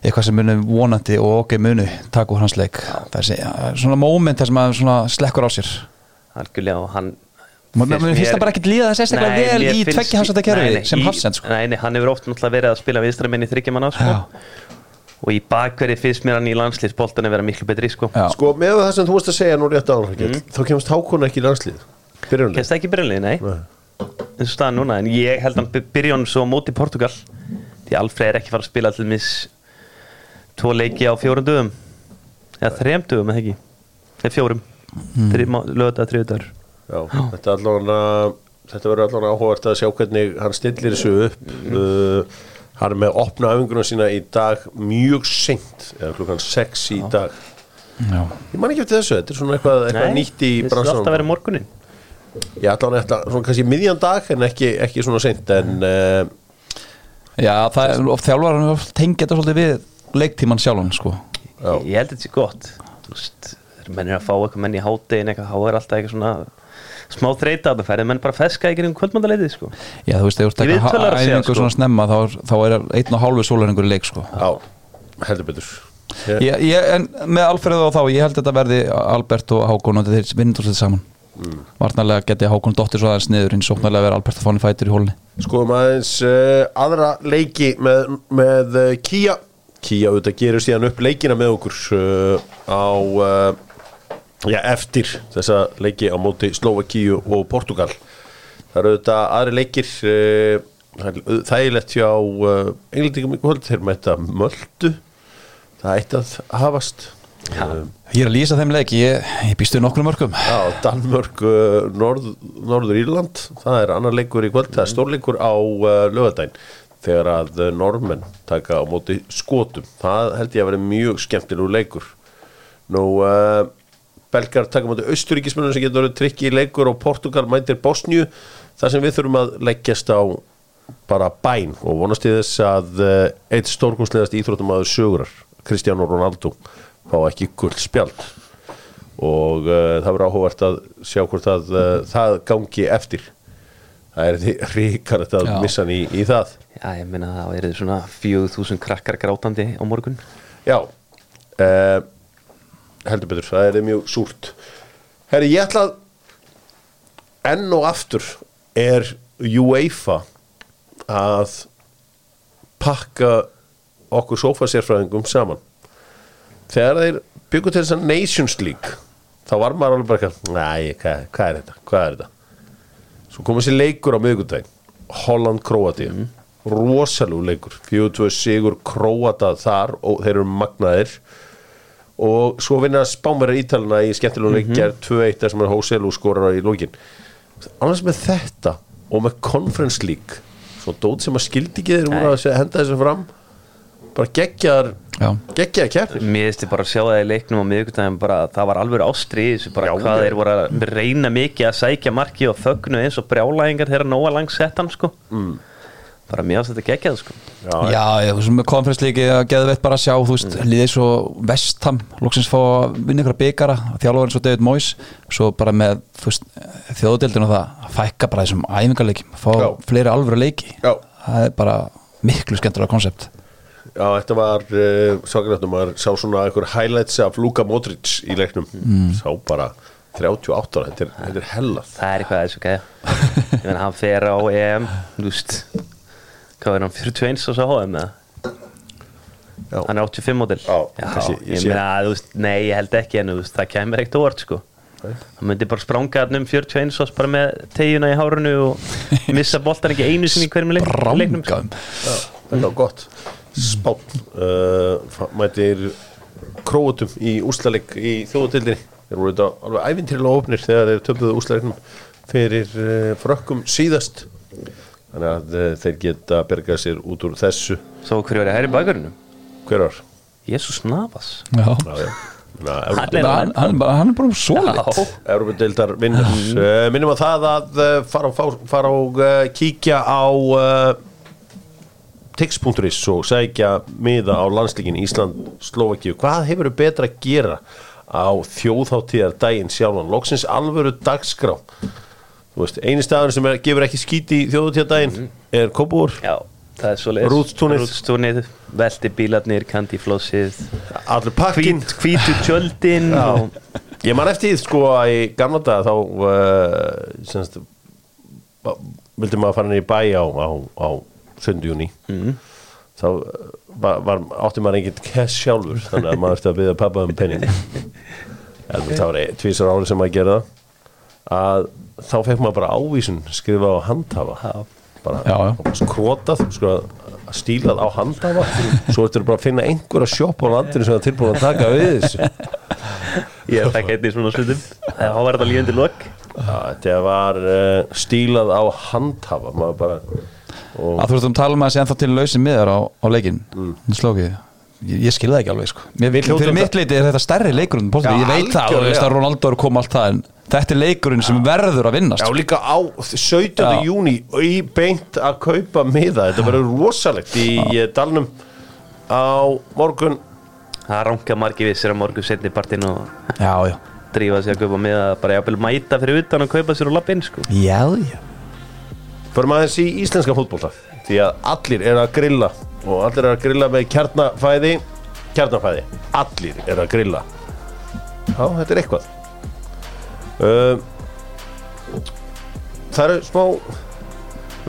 eitthvað sem muni vonandi og ok muni taka úr hans leik þessi, ja, svona moment þar sem að svona slekkur á sér algjörlega og hann Mér finnst það bara ekkert líða þess að vel í tveggja hafsenda Nei, kerfi nei, sem hafsend sko. Nei, nei, hann hefur oft náttúrulega verið að spila vinstramenn í þryggjamanna sko. Já. Og í bakverði finnst mér hann í landsliðsboltan að vera miklu betri sko. Já. sko með það sem þú varst að segja nú rétt á hann þá kemst Hákon ekki í landslið. Byrjunlega Kennst það ekki byrjanlið, nei. Eins og staðan núna, en ég held hann byrja hann svo móti Portugal því Alfred er ekki fara að spila til mis tvo leiki á fjórum dögum. Eða þrem dögum, eða ekki? Eða fjórum, mm. lögða þriðdagur Já, þetta, er allavega, þetta verður allavega áhugavert að sjá hvernig hann stillir þessu upp. Uh, hann er með að opna öfingruna sína í dag mjög seint eða klukkan 6 í dag Já. ég man ekki eftir þessu, þetta er svona eitthvað, eitthvað nýtt í þetta er alltaf verið morgunin ég ætla hann eitthvað, svona kannski miðjan dag en ekki, ekki svona seint en uh, Já, það er of þjálfar tengja þetta svolítið við leiktíman sjálfan sko. Já. ég, ég held þetta sé gott þú veist, þegar menn er að fá eitthvað menn í háttegin eitthvað, þá er alltaf eitthvað svona smá þreita að það færði menn bara feska ekki um kvöldmandaleitið sko. Já, þú veist, ef þú Í ert er að segja, æfingu sko. svona snemma þá, þá er einn og hálfu sólaringur leik sko. já, heldur betur ég, ég, ég, En með Alfreð og þá, ég held að þetta verði Albert og Hákon og þeir vinnur þetta saman mm. Varnarlega geti Hákon dottir svo aðeins niður eins og sóknarlega verði Albert að fá hann fætur í hólni skoðum aðeins uh, aðra leiki með, með uh, Kia Kia auðvitað gerir síðan upp leikina með okkur uh, á uh, já, eftir þessa leiki á móti Slovakíu og Portugal. Það eru auðvitað aðri leikir auð- þægilegt hjá uh, englendingum í kvöld. Þeir mæta Möldu það ætti að hafast. Uh, Ég er að lýsa þeim leik, ég, ég býstu nokkrum mörgum Já, Danmörk, uh, Norð, Norður Írland. Það er annar leikur í kvöld. Það er stórleikur á uh, lögadæn þegar að normenn taka á móti skotum, það held ég að vera mjög skemmtilegu leikur. Nú uh, Belgar taka móti austuríkismunum sem getur verið trikki í leikur og Portugal mætir Bosnju þar sem við þurfum að leggjast á bara bæn og vonast í þess að uh, eitt stórkonslegast íþróttumæður sögurar Cristiano Ronaldo fá ekki gull spjald. Og uh, það verður áhugavert að sjá hvort að uh, það gangi eftir. Það er því ríkarlegt að Já. missa hann í, í það. Já, ég meina það er svona 4000 krakkar grátandi á morgun. Já uh, heldur betur, það er mjög súrt. Herri, ég ætla að enn og aftur er UEFA að pakka okkur sofasérfræðingum saman. Þegar þeir byggu til þess að Nations League þá var maður alveg bara eitthvað, næ, hvað, hvað er þetta, hvað er þetta? Svo kom þessi leikur á miðgundaginn Holland-Kroati mm. rosalú leikur. 42 sigur Kroata þar og þeir eru magnaðir og svo vinna spámverðar ítalina í skemmtilegum Mhm. leikjar 2-1 þar sem er Hóselu skorar í lókin annars með þetta og með Conference League svo dót sem að skildi ekki þeir voru að henda þessu fram bara geggjar geggjar keppnir Mér finnst ég bara að sjá það í leiknum á að það var alveg ástri í þessu bara Já, hvað já. þeir voru að reyna mikið að sækja marki og þögnu eins og brjálæðingar þegar Nóa langs sett hann sko mm. Bara mér ást þetta geggjað sko. Já, Já, ég, sem með konferenslíki að geða veitt bara að sjá, þú veist, liðið svo vestam, loksins fá að vinna ykkur bygara, þjálfur eins og David Moyes svo bara með, þú veist, þjóðdeldinu og það, að fækka bara þessum æfingarleikjum, fá Já. fleiri alvöru leiki. Já. það er bara miklu skemmtilega konsept já, þetta var uh, svakalegt maður sá svona einhver highlights af Luka Modric í leiknum. Sá bara 38 ára, þetta er, þetta er hellað. Það er eitthvað að þessu gæja. Ég meina hann fer á EM þú veist hvað er hann, 41 og svo HM eða? Já. hann er 85 mótil Já, kannski, ég ég sé. meina, þú veist, nei, ég held ekki en þú veist, það kemur ekkert óvart sko. Hann myndi bara spranga hann um 41 ás bara með tegjuna í hárunu og [LAUGHS] missa boltan ekki einu sinni í hverjum leik, leiknum sko. Brangam Þetta var gott. Spán uh, Mætir Króutum í úslaleg í þjóðutildinni Þeir voru þetta alveg ævintýrlega opnir þegar þeir töpuðu úslalegnum fyrir uh, frökkum síðast Þannig að uh, þeir geta bergað sér út úr þessu. Svo hverju er það í bakgrunum Hver ár? Jésús Navas. Já. Já, já. Hann er- Hann, hann, hann er bara svo lit Európa-deildar vinnur uh, Minnum að það að uh, fara, fara, fara og uh, kíkja á uh, tix.is og segja miða á landsleikin Ísland-Slovakíu Hvað hefur betra að gera á þjóðháttíðar daginn sjálfan? Loksins alvöru dagskrá Þú veist, eini staður sem er, gefur ekki skíti í þjóðháttíðar daginn er Kópúr já, það er svo leiðis Rútstúnið. Velti bílarnir, kandiflósið Allur pakkin hvít, hvítu tjöldin og Ég man eftir því sko að í gamla dag þá uh, semst, vildi maður fara niður í bæ á, á, á 7. júni Mhm. þá uh, var, var, átti maður enginn cash sjálfur þannig að maður eftir að byggja pappa um penning [LAUGHS] en það var tvisar ári sem maður gerða að þá fekk maður bara ávísun skrifa á handhafa. Já. bara, bara skrotað sko, stílað á handhafa. Svo ertu bara að finna einhverja sjopp á landinu sem er tilbúin að taka við þessu. [LAUGHS] Ég ekki einnig svona slutum þá var þetta líðandi lok. Þetta var uh, stílað á handhafa maður bara og, að þú veist um tala að sé ennþá til lausin miðar á, á leikin mm. slókið ég, ég skil það ekki alveg sko. Mér, Við hljótum fyrir mitt leiti er þetta stærri leikurinn Já, ég veit það, þú veist að Ronaldo er að koma allt það en þetta er leikurinn sem verður að vinnast. Já, líka á 17. Já. júni í beint að kaupa miða. Þetta verður rosalegt í í dalnum á morgun. Það ranka margi við sér að morgun setni partinn og já, já, drífa sér að kaupa með að bara jafnvel mæta fyrir utan og kaupa sér og lappinn sko. Já, já. Förum aðeins í íslenska fótbolta því að allir er að grilla og allir er að grilla með kjarnafæði. Kjarnafæði, allir er að grilla. Já, þetta er eitthvað. Uh, Það eru smá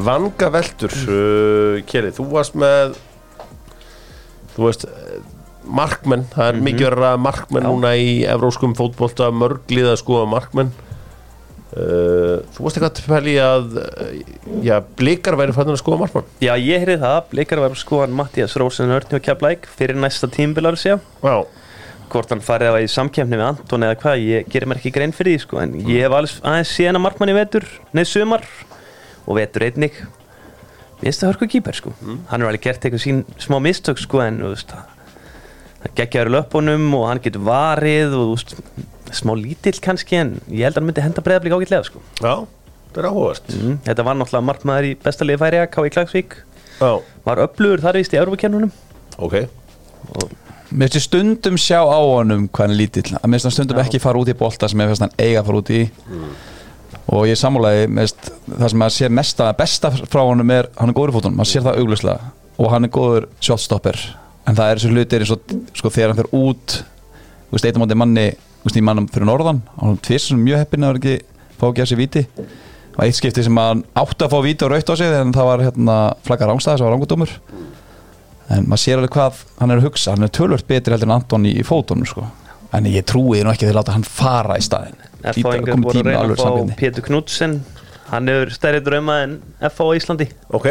vangaveltur uh, Kjeri, þú varst með þú veist eh, markmenn, það er mikið verið að markmenn núna í evróskum fótbolta mörglið að skoða markmenn Uh, þú varst eitthvað til pæli að uh, já, blikar væri fannir að skoða markmann? Já ég heyrði það, Blikar var að skoðan Mattias Rósen Örn hjá Keflæk fyrir næsta tímbilar Já, hvort hann farið á í samkefni við Anton eða hvað, ég gerir mér ekki grein fyrir því sko, en ég hef alveg aðeins séð hennar markmann í vetur neð sumar og vetur einnig. Mér finnst það hörku kýper sko. Hann er alveg gert eitthvað sín smá mistök sko en veist það geggjaður löpunum og hann getur varið og veist, smá lítill kannski en ég held að hann myndi henda breyðablík ágætlega sko. Já, það er áhugast mm. þetta var náttúrulega markmaður í bestalegi færi að K.I. Klagsvík Já, var upplugur þar vist í Európa-kennunum ok. Mér finnst ég stundum sjá á honum hvað hann er lítill, að mér finnst hann stundum ekki fara út í bolta sem ég finnst hann eiga að fara út í. Og ég samúlega mest, það sem maður sér mesta besta frá honum er, hann er góður í fótunum. Maður sér það augluslega og hann er góður shotstopper. En það er þessu hlutir eins og sko, þegar hann fer út þú veist, eitt á móti manni í mannum fyrir norðan hann tvist sem mjög heppin að vera ekki fá ekki að sér víti og eitt skipti sem hann átti að fá víti og raut á sig en það var hérna flaggar rángstæðis og var rángudómur en maður sér alveg hvað hann er að hugsa hann er tölvört betri heldur en Anton í, í fótunum sko. en ég trúi því nú ekki að þeir láta hann fara í staðin F.A. voru að reyna að fá Pétur Knudsen hann hefur stærri drauma en F.A. á Íslandi Ok,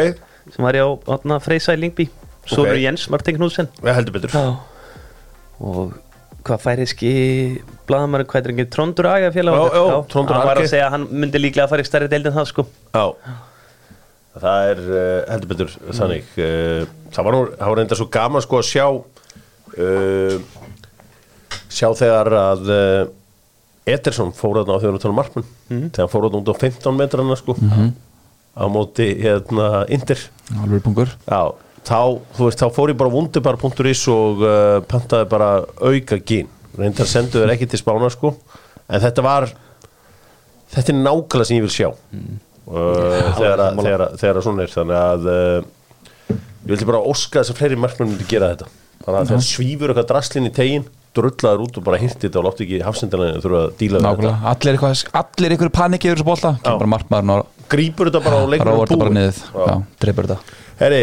sem var ég á Freysa í Lingby Sónur Ok. Jens Martin Knudsen við heldur betur Já. og hvað færiski blaðamæri hvað er ekki? Trondur Aga félag Tróndur hann var að segja að hann myndi líklega að fara í stærri deild en það sko. Já. Það er uh, heldur betur þannig. Uh, Það var var reynda svo gaman sko að sjá uh, sjá þegar að uh, Ederson fór þarna á þegar við tala um markmann þegar hann fór þarna út á 15 metrana sko á móti hérna Indir alveg pungur Já, þá, veist, þá fór ég bara wunderbar.is og uh, pantaði bara auka gín reyndar sendu þér ekki til spána sko. En þetta var þetta er nákvæmlega sem ég vil sjá. Mm. uh, þegar, að, þegar, að- þegar að svona er. Þannig að uh, ég vildi bara óska þess að fleiri markmenn myndi gera þetta. Þannig að þegar svífur eitthvað draslinn í tegin drullaður út og bara hirti þetta og látti ekki hafsendana þurfa að díla við nákvæmlega, allir eitthvað allir einhverju panikki yfir þessu markmaðurinn og þetta þetta bara og leikur þetta já, dreipur þetta. Herri,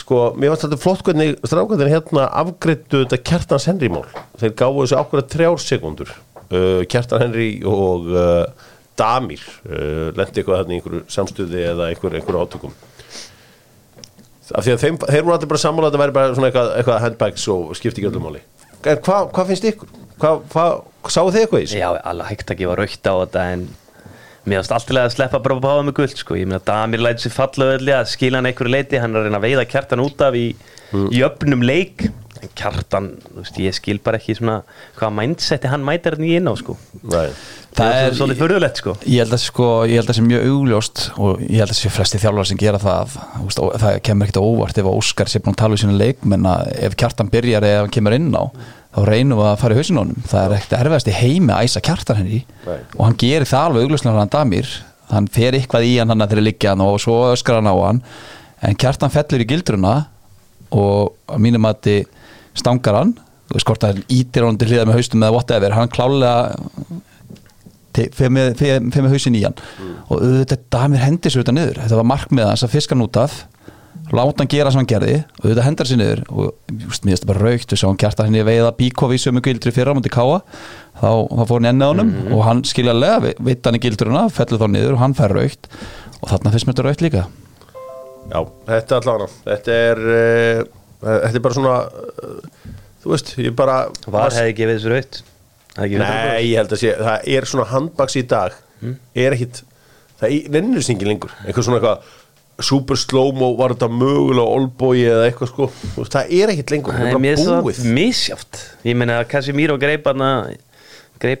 sko, mér varst þetta flott hvernig strákvæðin hérna afgreittu þetta Kjartans Henry mál þeir gáfu þessu ákveða þrjár sekundur uh, Kjartan Henry og uh, Damir uh, lendi eitthvað þarna í einhverju samstuði eða einhverju, einhverju átökum af því að þeim, þeir voru allir bara sammála að þetta væri bara svona eitthvað, eitthvað handbags og skipti ekki öllum máli en hvað hva finnst ykkur? Hvað hva, sáu þið eitthvað í þessu? Já, alveg hægt að gefa raukt á þetta en mér finnst alltaf að sleppa bara að báða með guld sko. ég meina Damir læti sér falla öðli að skila hann einhverju leiti, hann er að reyna að veiða kjartan út af í, í öfnum leik en kjartan, þú veist, ég skil bara ekki svona hvað mindseti hann mætir hann í inn á sko. Nei. það er svolítið förðulegt sko. Ég held að sko, ég held að það sé mjög augljóst og ég held að það sé flesti þjálfar sem gera það veist, það kemur ekkert óvart ef Óskar sé búin að tala við sína leikmenn að ef kjartan byrjar eða hann kemur inn á þá reynum við að fara í hausin á honum. Það er ekkert erfiðast í heimi að æsa kjartan henni. Nei. og hann gerir það alveg augljóslega hann damir, hann fer eitthvað í hann hann þegar liggja hann og svo öskar hann á hann. En kjartan fellur í gildruna og að mínum að þið stangar hann. Þú veist hvort hann ítir hann til hliða með haustum eða whatever, hann klálega fer með, með hausin í hann. Og auðvitað damir hendir sér auðvitað niður. Þetta var markmið hans að fiska hann út af láta hann gera sem hann gerði og auðvitað hendar sér niður og just, mér finnst það bara raukt og svo hann kjarta henni veiða bíkofi í sömu gildri fyrra á múti káa þá, þá fór hann ennið á honum og hann skiljalega veit hann í gildruna, fellur þá niður og hann fær raukt og þarna finnst mér þetta raukt líka. Já, þetta er allavega Þetta er uh, Þetta er bara svona uh, Þú veist, ég bara Var hefði gefið þessu raut Nei, ég held að sé Það er svona handbaks í dag. Er ekkit Það nennir þessi engin lengur. Eitthvað svona eitthvað Super slow-mo var þetta mögulega Olbói eða eitthvað sko? Það er ekkit lengur Það er bara búið það misjáft Ég meina að Casimiro greip hann greip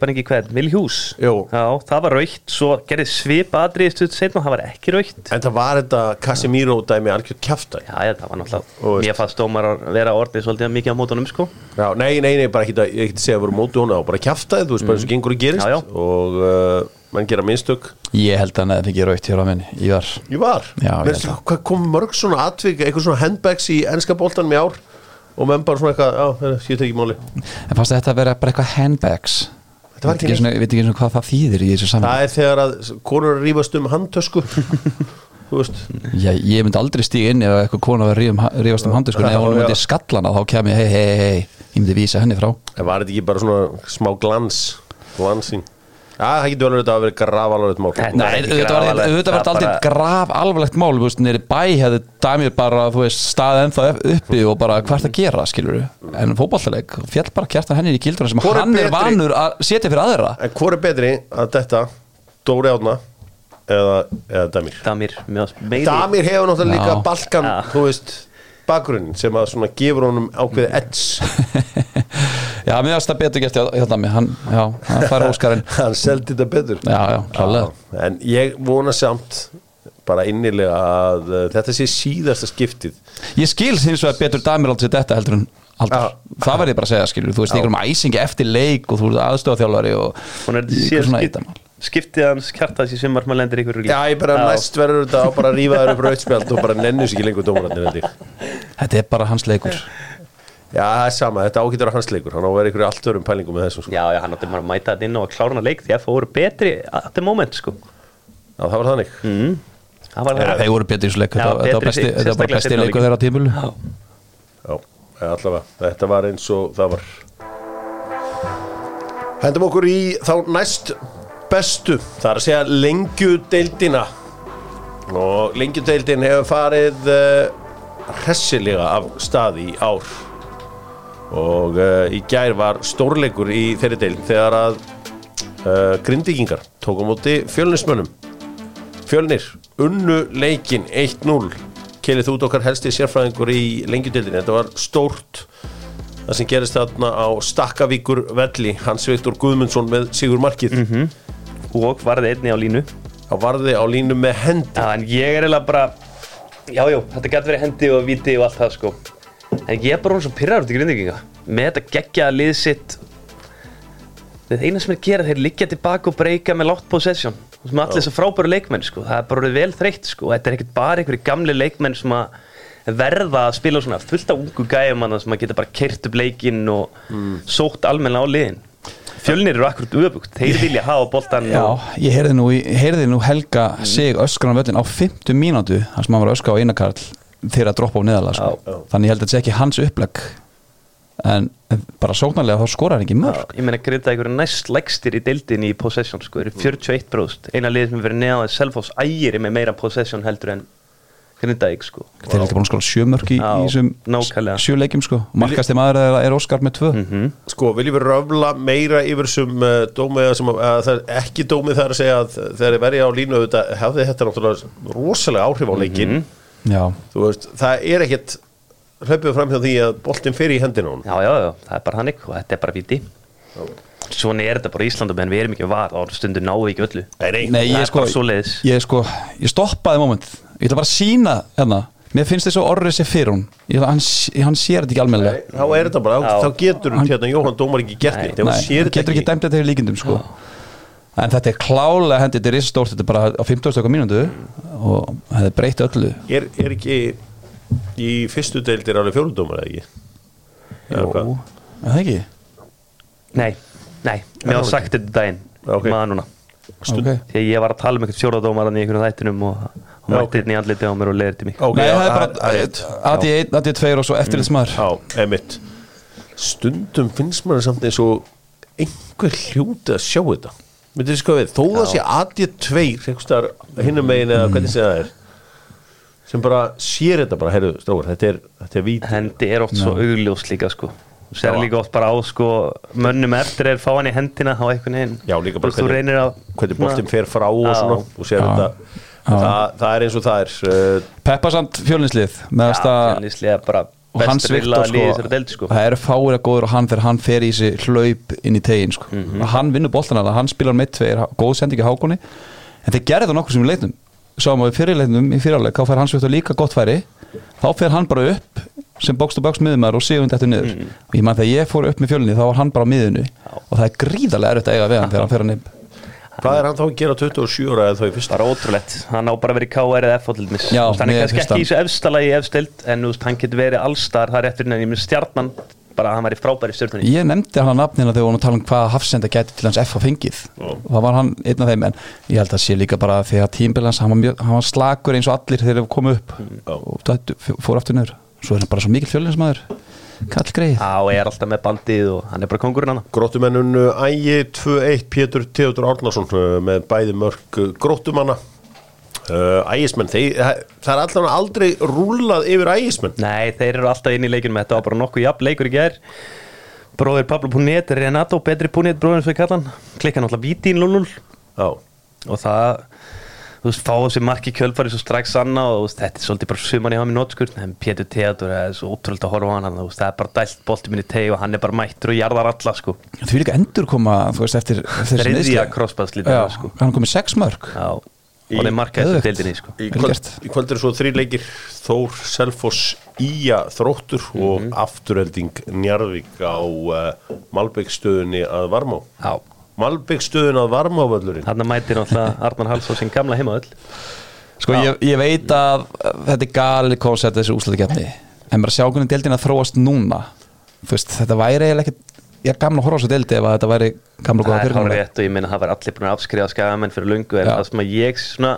hann ekki hvern, Vilhjús? Það var raukt, svo gerði svip aðrið stutt setna, það var ekki raukt En það var þetta Casemiro dæmi algjörð kjafta Já, já, það var náttúrulega, Og mér fannst dómar að vera orðið svolítið mikið á mótunum, sko. Já, nei, nei, nei, bara ekki að, ég ekki að segja að vera móti hún á bara kjaftaði, þú veist, bara eins og gengur að gerist. Mm. Já, já. og uh, mann gera minnstök ég held að hann hefði fengið raukt hér á minni í var. Ég var, Já, ég held það. hvað kom mörg svona atvik eitthvað svona og menn bara svona eitthvað, já, þetta sé ekki máli. En fannst þetta að vera bara eitthvað handbags Var Veit ekki ekki svona hvað það þýðir í þessu saman Það er þegar að konur að rífast um handtösku. [LAUGHS] Já, ég myndi aldrei stíga inn ef eitthvað rífum- rífast um handið sko, en ef hún myndi já. skallana þá kem ég hei, hei, hei, ég myndi vísa henni frá. En var þetta ekki bara svona smá glans glansing það getur vel auðvitað að vera graf alveg mál. Þetta- þetta aldrei bara- graf alvarlegt mál, þú veist, nýri bæ hefði dæmið bara, þú veist, staðið ennþá uppi og bara hvað er það að gera, skilur en fótballleik, fjall bara kjartan henni í gildruna sem Hvor hann er betri? vanur að setja fyrir aðra. En hvor er betri að þetta Dóri Átna eða, eða Damir? Damir, Damir hefur náttúrulega líka. Balkan, þú veist bakgrunnin sem að svona gefur honum ákveði edge [LAUGHS] Já, mér varst það betur gert hjá dæmi hann, já, hann fær óskarinn. [LAUGHS] Hann seldi þetta betur. Já, já, klálega. En ég vona samt bara innilega að uh, þetta sé síðasta skiptið. Ég skil hins vegar betur dæmir aldrei þetta heldur en Haldur. það verð ég bara að segja skilur. Þú veist ykkur um æsingi eftir leik og þú ert aðstofþjálfari og Hún er ykkur svona skipt, eitamál skiptið hans kjartas í sumar maður lendir ykkur Já, ég bara næst verður þetta á bara að rífa þær upp rautspjald og bara nennus ekki lengur ég. þetta er bara hans leikur [LAUGHS] Já, það er sama, þetta ágættur á hans leikur. Hann á að vera ykkur allt örum pælingum með þessum sko. Já, já, hann átti maður að mæta þetta inn á að klára hana leik því að fóru betri at the moment, sko. Já, það var þannig. Mm. Það var ja, þeir voru betur í þessu leik Já, þetta þetta var betri besti, þetta var bara besti leikur þeirra á tímulu Já, Já, eða allavega, þetta var eins og það var. Hendum okkur í þá næst bestu. Það er að segja lengjudeildina. Og lengjudeildin hefur farið uh, hressilega af staði í ár og uh, í gær var stórleikur í þeirri deild þegar að uh, grindvíkingar tók á móti fjölnismönnum. Fjölnir, unnu leikin 1-0 Kelið þú út okkar helsti sérfræðingur í lengjudildin Þetta var stórt. Það sem gerist þarna á Stakkavíkur velli Hans Viktor Guðmundsson með Sigur Markið. Mm. og varði einni á línu. Á varði á línu með hendi. Já, en ég er eiginlega bara Já, já, þetta gæti verið hendi og viti og allt það, sko En ég er bara hún svo pyrrar út í grindvíkinga. Með þetta geggjaða lið sitt. Það eina sem er að gera, þeir liggja tilbaka og breyka með látt possession. Sem allir þessar frábæru leikmenn, sko. Það er bara orðið vel þreytt, sko. Þetta er ekkert bara einhverju gamli leikmenn sem að verða að spila svona fullt af ungu gæjum hana sem að geta bara kert upp leikinn og sótt almenna á liðin. Fjölnir eru akkurat öfugt, þeir vilja hafa boltan Já, og ég heyrði nú, nú Helga sig öskran á völlin á 50 mínútu þar sem hann var öskra á einakarl þeirra að droppa á neðalega sko. Þannig ég held að þetta sé ekki hans upplegg. En bara sóknarlega þá skorar hann ekki mörg Ég meina grinda einhverju næst lægstir í deildin í possession sko, eru 41 bróst eina liðið sem verið neðan að Selfoss ægir með meira possession heldur en Grindavík sko. Þeir er heldur búin að skora sjö mörg í, þessum nákvæmlega. sjö leikjum sko. markasti maður er, er Óskar með tvö. Mhm. Sko, viljum við röfla meira yfir sem uh, dómið sem að, að það er ekki dómið þar að segja að þegar þið verið á línu auðvitað hefði þetta náttúrulega rosalega áhrif á leikin já, þú veist, það er ekkit hlaupið fram hjá því að boltinn fyrir í hendina hún Já, já, já, það er bara hannig og þetta er bara viti Svona er þetta bara í Íslandu menn við erum ekki var og stundur náðu ekki öllu. Nei, nei, ég sko, svoleiðis. ég sko ég stoppaði moment, ég ætla bara að sína hérna, mér finnst þess að orrið sé fyrir hún. Ég, hann, hann sér þetta ekki almennilega. Þá er þetta bara, þá getur hérna Jóhann Dómar ekki gert ef hann hann þetta getur ekki dæmt þetta í líkindum sko. En þetta er klálega hendi þetta er risastórt, þetta er bara á 15 stöka mínútu og það er breytt öllu. Er, er ekki í fyrstu deildir alveg fjórudómar eða ekki? Jú, er það ekki? Nei, nei, mér var sagt þetta daginn Já, ok. maður núna. Stund- Okay. Þegar ég var að tala um eitthvað fjóraðdómaran í einhvern þættinum og hann mætti hérna í andliti á mér og leiðir til mig Nei, það er bara rétt. AD1, AD2 og svo eftirlitsmaður Já, emitt Stundum finnst maður samt eins og einhver hljóti að sjá þetta Myndið þið sko við, þó það sé AD2 hinnum megin eða hvernig segja það er sem bara sér þetta bara, heyrðu, strófur, þetta er, þetta er vít Hendi er oft svo augljós líka sko. Já. líka oft bara á sko mönnum eftir er fá hann í hendina á einhvern veginn. Já, líka bara að hvernig boltinn fer frá og svona og sér þetta það, það er eins og það er uh, Peppasamt fjölinslið með Já, að fjölnislega bara og Viktor liðið sko, deild sko. það eru fáir að góður og hann þegar hann fer í þessi hlaup inn í tegin sko. Mhm. hann vinnur boltan alveg, hann spilar með tveir góð sendingi hákonni en þeir gerði það nokkur sem við leitnum sáum við fyrirleitnum í fyrirleik þá fær hans Viktor líka gott færi. Þá fer hann bara upp sem bókst og bókst miðumar og sigund eftir niður. Mhm. og ég man þegar ég fór upp með fjölinni þá var hann bara á miðunu og það er gríðarlega erfitt að eiga við hann þegar hann fer hann upp hvað er hann þá að gera 27 ára eða þá í fyrsta? Bara ótrúlegt, hann á bara að vera í KR eða F til dæmis er mér kannski ekki í þessu efstala í efstild en þú veist, hann getur verið allstar. Það er eftir henni, ég minn stjarnan bara hann væri frábæri stjörnunni. Ég nefndi hann að nafnina þegar við vorum að tala um hvaða hafsenda gæti til hans F að fengið. Og það var hann einn af þeim en ég held að sé líka bara því að tímbilans hann, var mjög- hann var slagur eins og allir þegar við komum upp og það fór aftur niður. Svo er hann bara svo mikill fjölinsmaður kall greið Já, og er alltaf með bandið og hann er bara kongurinn hann. Gróttumennun Ægi 2-1 Pétur Theodor Árnason uh, með bæði mörg uh, gróttumanna. Uh, Ægismenn, þeir, það er allan aldrei rúlað yfir Ægismenn. Nei, þeir eru alltaf inn í leikinu þetta var bara nokkuð jafn leikur í gær. Bróðir Pablo Punet, Renato, betri Punet bróðin svo í kallan, klikka náttúrulega víti í 0-0 Já, og það þú veist, fá þessi marki kjölfari svo strax sanna og þú veist, þetta er svolítið bara suman í hann í nótskur en Pétur Theodor er svo ótrúlega að horfa á hann þú veist, það er bara dælt bolti minni teg og hann er bara mættur og jarðar alla sko. Því líka endur koma þú veist eftir, eftir þessi Já, sko. hann komið sex mörg Já, Í- og það er markað þessu deildinni sko. í kvöld, í kvöld er svo þrý leikir Þór, Selfoss, Ía, Þróttur og afturhelding Njarðvík á uh, Malbyggstöðunni að Varmá. Já, Malbyggstöðun að Varmávöllurinn. Hann mætir náttúrulega Arnar Hals á sin gamla heimaöll Sko ég, ég veit að þetta er gali koncept þessi úslæðikefni en bara sjá hvernig deildin að þróast núna. Þú veist, þetta væri eiginlega ekkert ég er gaman að horfa á þessu deildi ef að þetta væri gamla góða Það er fyrirkomulag. rétt og ég meina það var allir búin að afskrifa skagamenn fyrir lungu en Já. það sem að ég svona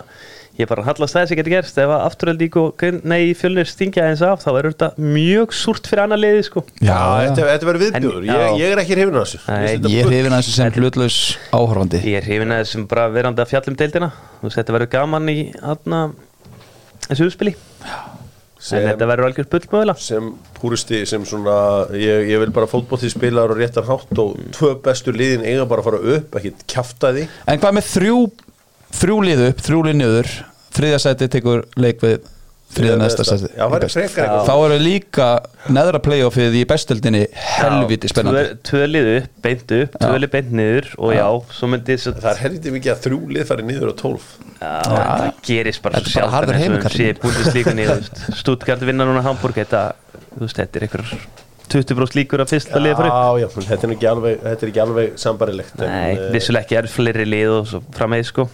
ég bara hallast það sem geti gerst. Ef að afturöld og nei, fjölnir stingja eins af þá er þetta mjög súrt fyrir annar liði sko. Já, þetta, verður viðbjóður, En- ég, ég er ekki hrifin að þessu. Nei, Ég er hrifin að þessu sem hlutlaus áhorfandi. Ég er hrifin að þessum bara verandi að fjallum deildina. Þú veist, þetta verður gaman í aðna þessu Sem- en þetta verður algjör bull mögulega. sem púristi sem svona ég, ég vil bara fótbótti spilar og réttar hátt og tvö bestu liðin eiga bara að fara upp ekki kjafta því. En hvað með þrjú þrjú lið upp, þrjú lið niður. Þriðja sæti tekur leik við þriðja neðsta sæti Þá eru líka neðra playoffið í bestöldinni helviti spennandi Tvö- Tvö lið upp, beint upp, tvö lið beint niður og já, svo myndi svo, Það er helviti mikið að þrjú lið fari niður á tólf. Já, það gerist bara svo er búindislíkunni [LAUGHS] Stuttgart vinna núna Hamburg þetta, þú veist, þetta er einhver 20 bróst líkur að fyrsta liði upp. Já, já, þetta er ekki alveg, þetta er ekki alveg sambarilegt Nei, eh, vissulega ekki er fleiri lið og svo frammeði sko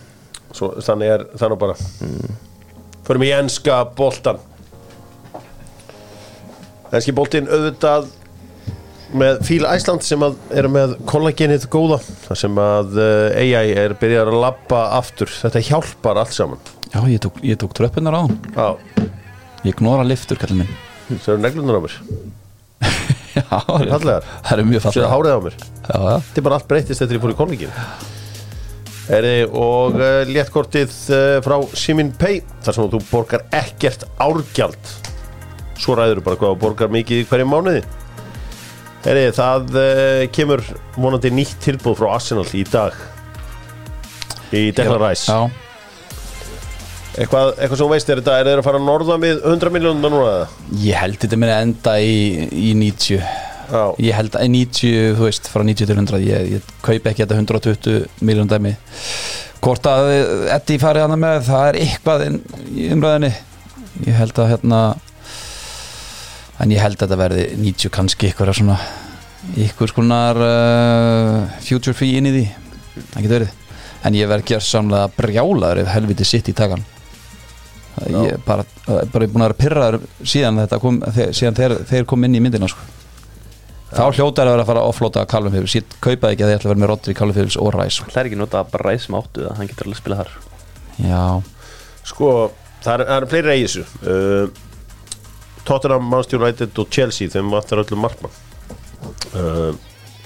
svo, Þannig er þannig bara. Förum í enska boltan Enski boltin auðvitað með Fíl Æsland sem að er með kollagenið góða þar sem að uh, AI er byrjar að labba aftur. Þetta hjálpar allt saman. Já, ég tók, ég tók tröppunar á Já, Ég gnóra liftur, kallið minn. Það eru neglunar á mér. [LAUGHS] Já, það eru- Fallegar. það eru mjög Sér fallega hárið á mér? Já, já. Þetta er bara allt breytist eftir ég fór í koningin Eri, og uh, léttkortið uh, frá Simin Pay þar sem þú borgar ekkert árgjald. Svo ræður bara hvað þú borgar mikið í hverjum mánuði. Eri, það uh, kemur vonandi nýtt tilbúð frá Arsenal í dag. Í Declan Rice. Já, eitthvað, eitthvað sem þú veist er þetta, er þeir að fara norðan við 100 miljónum núna ég held þetta minni enda í, í 90 Já, Ég held að í 90, þú veist, frá 90 til 100 Ég, ég kaupi ekki þetta 120 miljón dæmi. Hvort að Eddi farið hana með, það er eitthvað í umræðinni Ég held að hérna En ég held að þetta verði 90 kannski eitthvað svona Eitthvað skonar uh, future fee inn í því. Það getur verið. En ég verð að samlega brjálaður ef helviti sitt í takan Ég er bara, bara búin að vera pyrraður síðan þetta kom, þeir, síðan þeir, þeir kom inn í myndina sko þá hljótaður að vera að fara að offlota Calvin Phillips. Ég kaupaði ekki að ég ætla að vera með Rodri, Calvin Phillips og Rice. Það er ekki nota að bara Rice máttu það hann getur alveg að spila þar. Já. Sko, það eru fleiri að í þessu. Uh, Tottenham, Manchester United og Chelsea þeim vantar öllum markmann. Uh,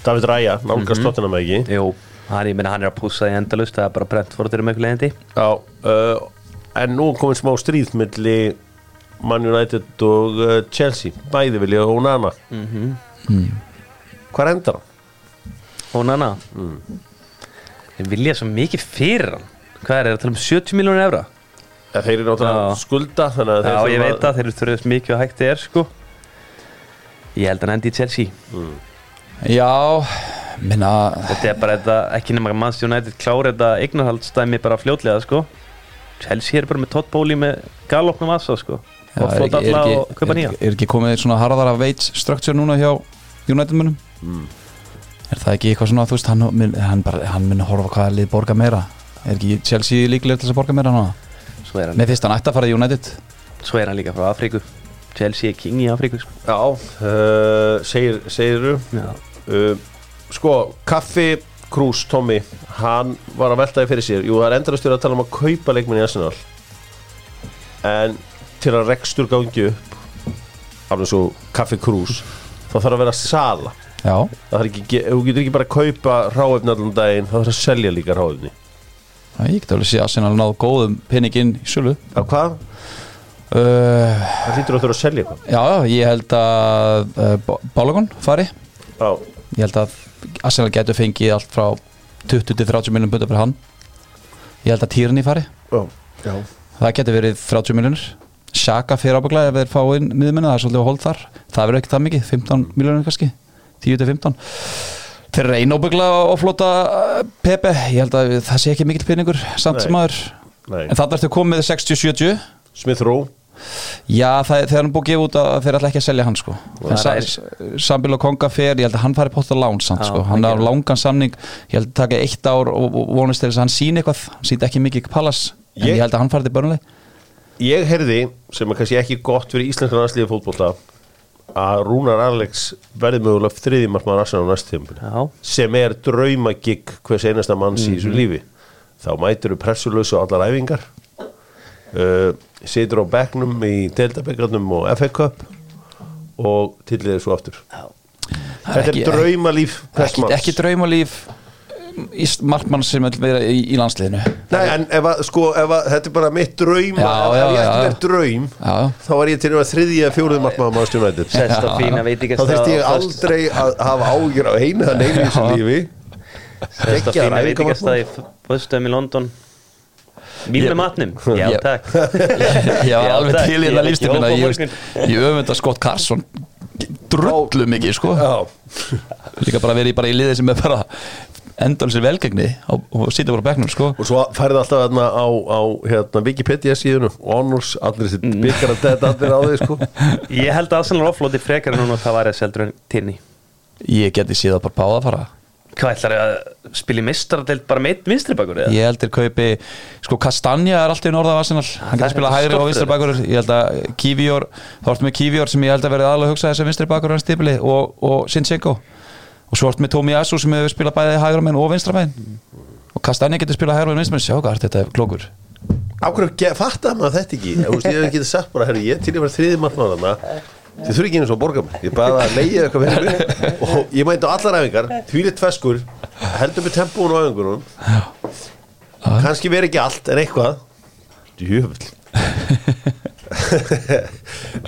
David Raya, nálgast mm -hmm. Tottenham ekki? Jú, hann, minna, hann er að púsa í endalust það er bara brent fór þeirra með eitthvað leðandi Já, uh, en nú komið smá stríð millir Man United og uh, Chelsea. Bæði vilja og hún annað mm -hmm. 40 og nanna mm. ég mm. vilja svo mikið fyrir hann. Hvað er það, tala um 70 miljónir efra ja, þeir eru náttúrulega skulda já, ég veit að þeir eru þurfið mikið að hægt þið er sko. Ég held að hann endi í Chelsea. Mm. já Minna... þetta er bara þetta, ekki nema mannstjóð nættið klára þetta eignarhaldsdæmi bara fljótlega sko. Chelsea er bara með tóttbóli með galopnum aðsá sko og flóta er, alla ekki, og er, nýja er ekki komið svona harðara veits structure núna hjá United munum Mm. er það ekki eitthvað svona, þú veist, hann, hann, bara, hann mun horfa hvaða lið borga meira. Er ekki Chelsea líklega til þess að borga meira núna? Með fyrst hann ætti að fara í United. Svo er hann líka frá Afríku. Chelsea er king í Afríku sko. Já, uh, segir, segiru Já. uh, Sko, Kaffi Krús, Tommy Hann var að veltaði fyrir sér. Jú, það er endarast að tala um að kaupa leikmenn í Arsenal. En til að rekstur gangi upp Alveg svo Kaffi Krús þá þarf að vera sala. Já, Það þarf ekki, þú getur ekki bara að kaupa ráefni allan daginn, þá þarf að selja líka ráefni Já, ég get alveg sé að sinna að náðu góðum peninginn í sölu. Á hvað? uh, Það hlýtur að þurfa að selja eitthvað. Já, já, ég held að uh, Bálagon fari. Já, Ég held að Arsenal getur fengið allt frá 20-30 miljonum bunda fyrir hann. Ég held að Tierney fari. Já, já. Það getur verið 30 miljonur Shaka fyrir ábygglega ef þeir fá inn miðmennu það er svolítið að hold þar. Það verður ekki það mikið, 15 miljonur kannski 10-15 Þeir reyna ábygglega að flota Pepe, ég held að það sé ekki mikill peningur samt sem maður Nei, En þannig ertu komið 60-70 Smith Rowe. Já, það, þegar hann búið að gefa út að þeir ætla ekki að selja hann sko. er- Sambil og Konga fer, ég held að hann fari pótt á lán samt, sko. hann er á langan samning. Ég held að taka eitt ár og, og Ég- til heyrði, sem er kannski ekki gott fyrir íslenskan aðslíða fótbolta að Rúnar Alex verði mögulega þriðjumarkmaður Arsenal á næstu Já, sem er draumagigg hvers einasta manns í þessu lífi. Þá mætur þú pressulösu á allar æfingar uh, situr á bekknum í deildabekkarnum og FA Cup og tilliðir svo aftur. Þetta er draumalíf ekki, ekki draumalíf markmann sem vil vera í, í landsliðinu. Nei, en ef að, sko, ef að, þetta er bara mitt draum Já, ef, já, ég ætti mér draum Já, já. þá var ég til að þriðja fjóruð markmaður Manchester United. Sest að fína þá þurfti ég á aldrei að hafa ágjur á einu eða neinu í þessu lífi. Sest að Geggjaður fína æfingamarkmaður. veitingastað í London. Mín með matnum, já takk. [LAUGHS] Ég var Já, alveg til í þetta lífstíð ég á ég öfunda Scott Carson drullu mikið sko. Já, líka bara verið bara í liði sem er bara endalsir velgengni og, og sitja bara á bekknum sko og svo færði alltaf þarna á, á hérna, Wikipedia síðunu Honors, allir þessi Mm. byggar að þetta allir á því sko. [LAUGHS] Ég held að Arsenal offlóti frekar en núna það var að seldur en Tierney ég geti síðan bara báða að fara Hvað ætlar að spila í mistaradeild bara með vinstri bakur eða? Ég held þeir kaupi, sko Kastanja er alltaf í norða af Arsenal, hann það getur er spilað hægri og stoltur vinstri þeirra. bakur ég held að Kivior, þá ertu með Kivior sem ég held að verði aðlega að hugsa þessi vinstri bakur hans stípili og, og Sinchenko og svo ertu með Tomi Asu sem hefur spilað bæði hægra menn og vinstra menn og Kastanja getur spilað hægra og vinstra menn, sjá hvað er þetta er hverju ge- fattaði maður þetta ekki? Ég hef ekki sagt bara, herri, ég til ég var þriði markmann þarna. Þið þurfi ekki eins og borga mig. Ég bara að leiði eitthvað mig Og ég mæti á allar æfingar Þvílitt feskur Heldur með tempóun og æfingunum. Kannski veri ekki allt en eitthvað. Djöfull. [LAUGHS]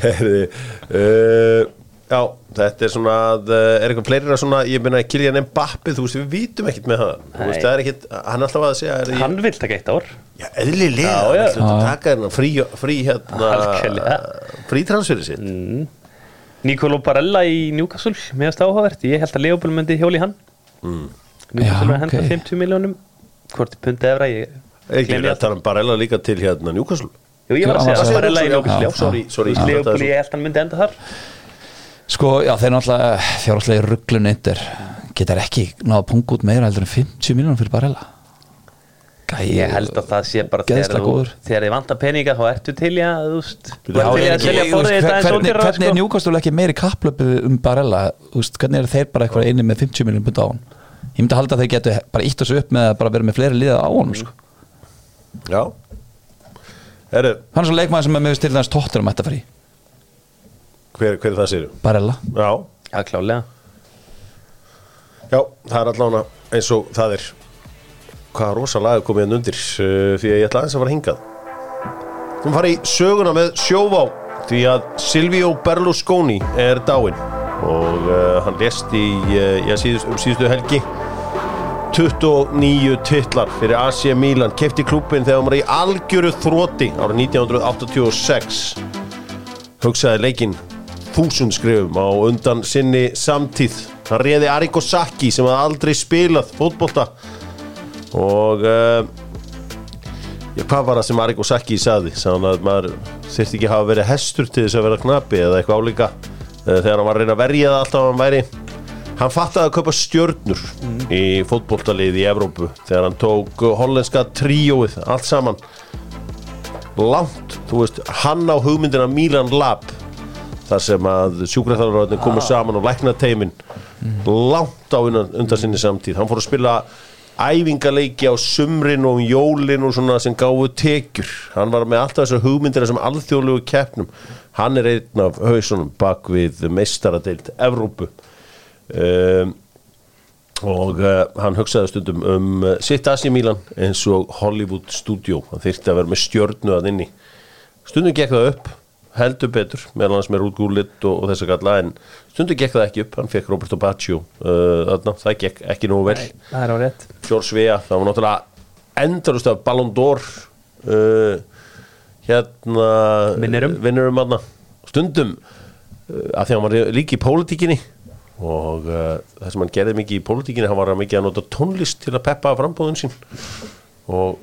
Herri uh, Já, þetta er svona að, uh, Er eitthvað fleiri svona Ég meina Kylian Mbappe Þú veist, við vítum ekkert með það Þú veist, það er ekkert Hann er alltaf að segja er, Hann vil taka eitt ár. Já, eðlilega, hann að taka hérna frí, frí hérna, Algjörlega. frí transferið sitt. Nicolo Barella í Newcastle meðast áhugavert, ég held að Leopold myndi hjóli hann. Mm. Newcastle er að henda ok. 50 miljónum hvort er pundið efra ég Ekki verið að tala um Barella líka til hérna Newcastle. Jú, ég var að segja Barella í Newcastle. Já, sorry, sorry, ég Leopold ég held hann myndi enda þar Sko, já, þeir náttúrulega fjárhaldslega rugglun eittir getur ekki náða að punga út meira heldur en 50 miljónum fyrir Barella? Gæi, ég held að það sé bara þegar þú- þið vantar peninga þá ertu til að þú veist þú Já, að hvernig, er. Newcastle ekki meiri kapplöpu um Barella? Úst, hvernig er þeir bara eitthvað inni með 50 miljónum búin á hann ég myndi að halda að þeir getu bara ítt þessu upp með að bara vera með fleiri liða á honum sko. Já. Hann er svo leikmaður sem er með til dæmis tóttur um þetta frí hver, hver er það sér? Barella. Já, já klálega já, það er allána eins og það er. Hvaða rosa lag er komið hann undir uh, Því að ég ætla aðeins að fara hingað. Þú fara í söguna með sjóvá Því að Silvio Berlusconi er dáinn. Og uh, hann lést í uh, já, síðust, um síðustu helgi. 29 titlar fyrir AC Milan. Kefti klúbbin þegar hann var í algjöru þróti árið 1986 hugsaði leikinn þúsund skrifum á undan sinni samtíð. Hann réði Arrigo Sacchi sem hafði aldrei spilað fótbolta. Og uh, já, hvað var það sem Arrigo Sacchi sagði? Sagði hann að maður þyrfti ekki hafa verið hestur til þess að vera knapi eða eitthvað álíka uh, þegar hann var að reyna að verja það alltaf hann væri. Hann fattaði að kaupa stjörnur í fótboltalið í Evrópu þegar hann tók hollenska tríóið allt saman. Langt, þú veist, hann á hugmyndina Milan Lab þar sem að sjúkræðaröðin komu saman og lækna teimin langt á undan, sinni samtíð. Hann fór að spila æfingaleiki á sumrin og um jólin og svona sem gáfu tekjur. Hann var með alltaf þessar hugmyndir sem alþjóðlegu keppnum. Hann er einn af hausunum bak við meistaradeild Evrópu. Um, og uh, hann hugsaði stundum um uh, sitt Asi Milan eins og Hollywood Studio. Hann þyrfti að vera með stjörnu að inni. Stundum gekk það upp heldur betur, meðal hans með Ruth Gullit og, og þess að kalla, en stundum gekk það ekki upp. Hann fekk Roberto Baccio uh, það gekk ekki nógu vel. Það er á rétt. George Vea, það var náttúrulega endalust af Ballon d'Or uh, hérna Vinnurum. vinnurum stundum uh, að því hann var líka í pólitíkinni og uh, það sem hann gerði mikið í pólitíkinni hann var að mikið að nota tónlist til að peppa frambóðun sín. Og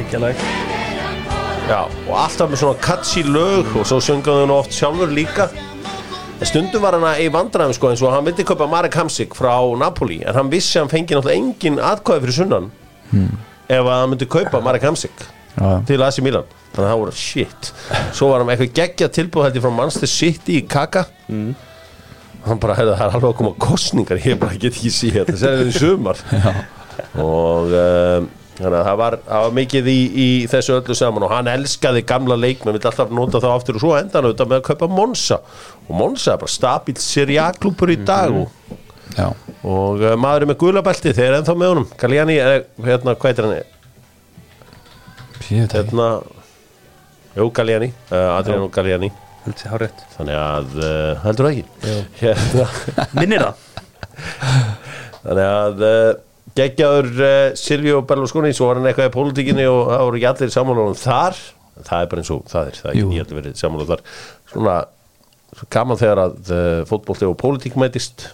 ekki alveg Já, og alltaf með svona catchy lög og svo söngaði hann oft sjálfur líka. En stundum var hann í vandræðum sko eins og hann vildi kaupa Marek Hamsik frá Napoli en hann vissi að hann fengi náttúrulega engin atkvæði fyrir sunnan ef að hann myndi kaupa Marek Hamsik Já. til AC Milan. Þannig að það voru shit. Svo var hann með eitthvað geggja tilbúð hætti frá Manchester City í Kaka hann bara það er alveg að koma kostningar ég bara get ekki sé þetta það er í sumar. Og um, þannig að það var, það var mikið í, í þessu öllu saman og hann elskaði gamla leikmenn. Vill alltaf nota þá aftur og svo enda hann auðvitað með að kaupa Monsa og Monsa er bara stabilt seriaklúpur í dag og, Já, og uh, maður er með gulabelti þeir er ennþá með honum. Galliani, eða hérna, hvað heitir hann? Ekki hérna, jú Galliani. Uh, Adriano Galliani. Þannig að, uh, heldur það ekki? Hérna. Minnir það. [LAUGHS] Þannig að uh, geggjaður uh, Silvio Berlusconi svo var hann eitthvað í pólitíkinni og það voru ekki allir samanlóðum um þar. Það er bara eins og það er, það er ekki allir verið samanlóðum þar. Svona svo gaman þegar að uh, fótbolti og pólitík mætist.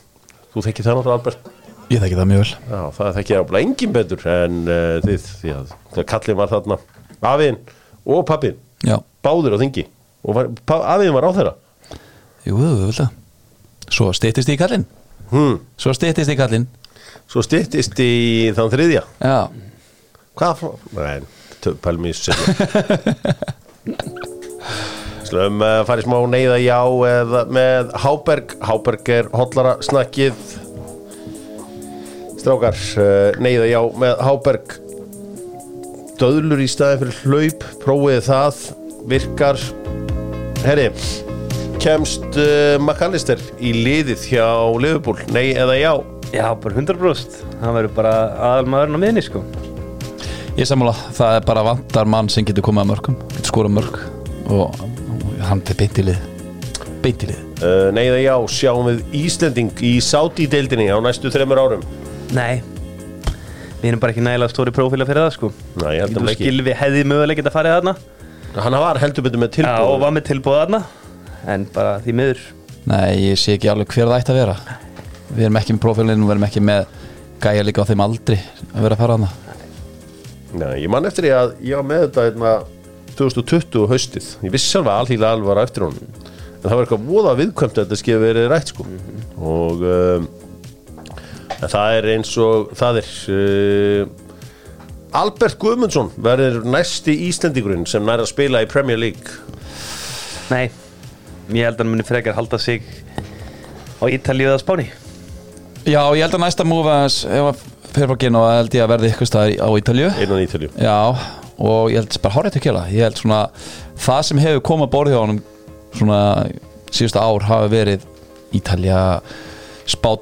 Þú þekki það náttúrulega Albert? Ég þekki það mjög vel. Já, það þekki ég ábla engin betur en uh, þið, því að það kallið var þarna. Afiðin og pappin Já, báðir á þingi. Og var, afiðin var á þeirra. Jú, veit það Svo styttist í kallinn. Hmm. Svo styttist í kallinn svo styttist í þann þriðja. Já, Hvað? fó- Nei, pælum í Slum uh, farið smá neyða já eða með Háberg. Háberg er hotlara snakkið Strákar, uh, neyða já með Háberg. Döðlur í staðin fyrir hlaup Prófið það, virkar. Herri Kemst uh, McAllister í liðið hjá Liverpool, nei eða já Já, bara 100% hann verður bara aðalmaðurinn á miðni sko. Ég sammála, það er bara vantar mann sem getur komið að mörgum, getur skorað mörg og, hann er beint í lið. Beint í lið. Uh, Nei eða já, sjáum við Íslending í Saudi-deildinni á næstu þreymur árum. Nei. Við erum bara ekki nægilega stóri prófíla fyrir það sko. Nei, ég held að ekki skilvi hefði mögulega geta farið þarna. Hann var heldur betur með Já, og tilbúð var með tilbúð þarna En bara því miður. Nei, ég sé ekki alveg hver það ætti að vera Við erum ekki með profilinn og við erum ekki með gæja líka á þeim aldri að vera að fara hana Nei, ég man eftir því að ég var með þetta hérna, 2020 haustið. Ég vissi sjálf að alþýðlega alveg var á eftir honum. En það var eitthvað voða viðkvæmt að þetta skeið verið rætt sko. Og um, en það er eins og það er uh, Albert Guðmundsson verður næsti Íslendingurinn sem nær að spila í Premier League. Nei, ég held að hann muni frekar halda sig á Ítalíu eða Spáni Já, ég held að næsta múfa ef að fyrir frá Genoa held ég að verði ykkur staðar á Ítalju innan Ítalju Já, og ég held bara horrið til kjöla Ég held svona, það sem hefur komað að borðið á honum svona síðustu ár hafi verið Ítalja Spán,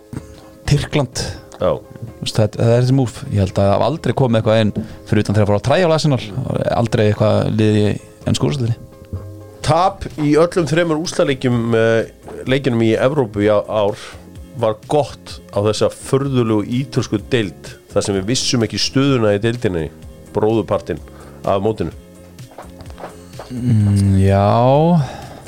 Tyrkland. Já, það, það er þessi múf Ég held að aldrei komið eitthvað inn fyrir utan þegar að fara að træja á Arsenal. Aldrei eitthvað liði enn skúrstöðinni Tap í öllum þreymur úslaleikjum uh, leikinum í Evrópu í ár var gott á þessa förðulegu ítölsku deild þar sem við vissum ekki stöðuna í deildinni bróðupartin af mótinu. Já,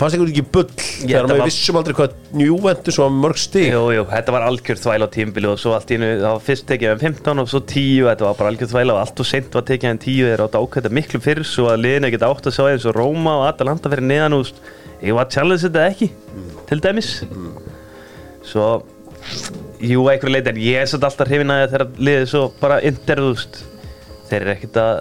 fannst ykkur ekki bull Ég þegar að við var- vissum aldrei hvað Juventus var með mörg stig? Jú, jú, þetta var algjör þvæl á tímbili og svo allt í einu, það var fyrst tekið um 15 og svo 10, þetta var bara algjör þvæl og allt og seint var tekið um 10, þeir átt að ákvæða miklu fyrr svo að liðinu geta átt að sjá eins og Róma og Atalanta fyrir neðan úst ég var að challenge þetta ekki, til dæmis. Svo jú, einhverju leiti, en ég er svolítið alltaf hrifin að þeirra liðið svo bara interðust þeir eru ekkert að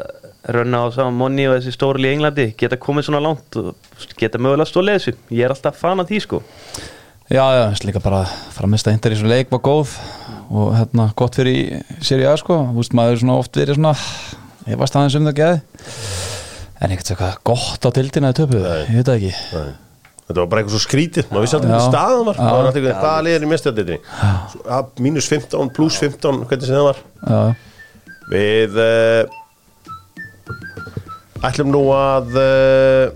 rönna á saman monni og þessi stóri lið í Englandi geta komið svona langt og geta mögulega stólið þessu, ég er alltaf fan af því sko. Já, já, þess líka bara framist að hintar í svona leik var góð og hérna gott fyrir sér í að sko. Þú veist, maður er svona oft verið svona ég varst aðeins um það geði en ekkert eitthvað gott á dildina í töpu, ég veit það ekki. Nei. Þetta var bara eitthvað svo skrítið maður vissi Já. hvað staðan var. Var alltaf eitthvað hvaða liðir í mestjaldinni mínus 15, pluss 15 hvernig sem það var. Já, Við uh, ætlum nú að uh,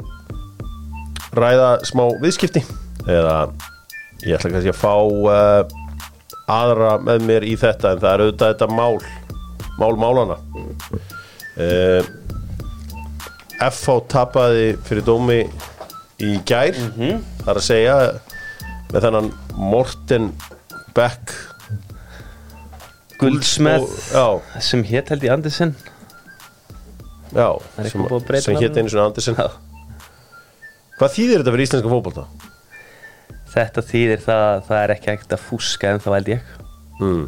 ræða smá viðskipti. Eða ég ætla kannski að fá uh, aðra með mér í þetta en það er auðvitað þetta mál mál málana FH tapaði fyrir dómi í gær það er að segja með þennan Morten Beck Guldsmeð já, sem hétt held í Andersen Já, er sem, sem hétt einu svona Andersen Já. Hvað þýðir þetta fyrir íslenska fótbolta? Þetta þýðir það að það er ekki ekkert að fúska en þá held ég Mm.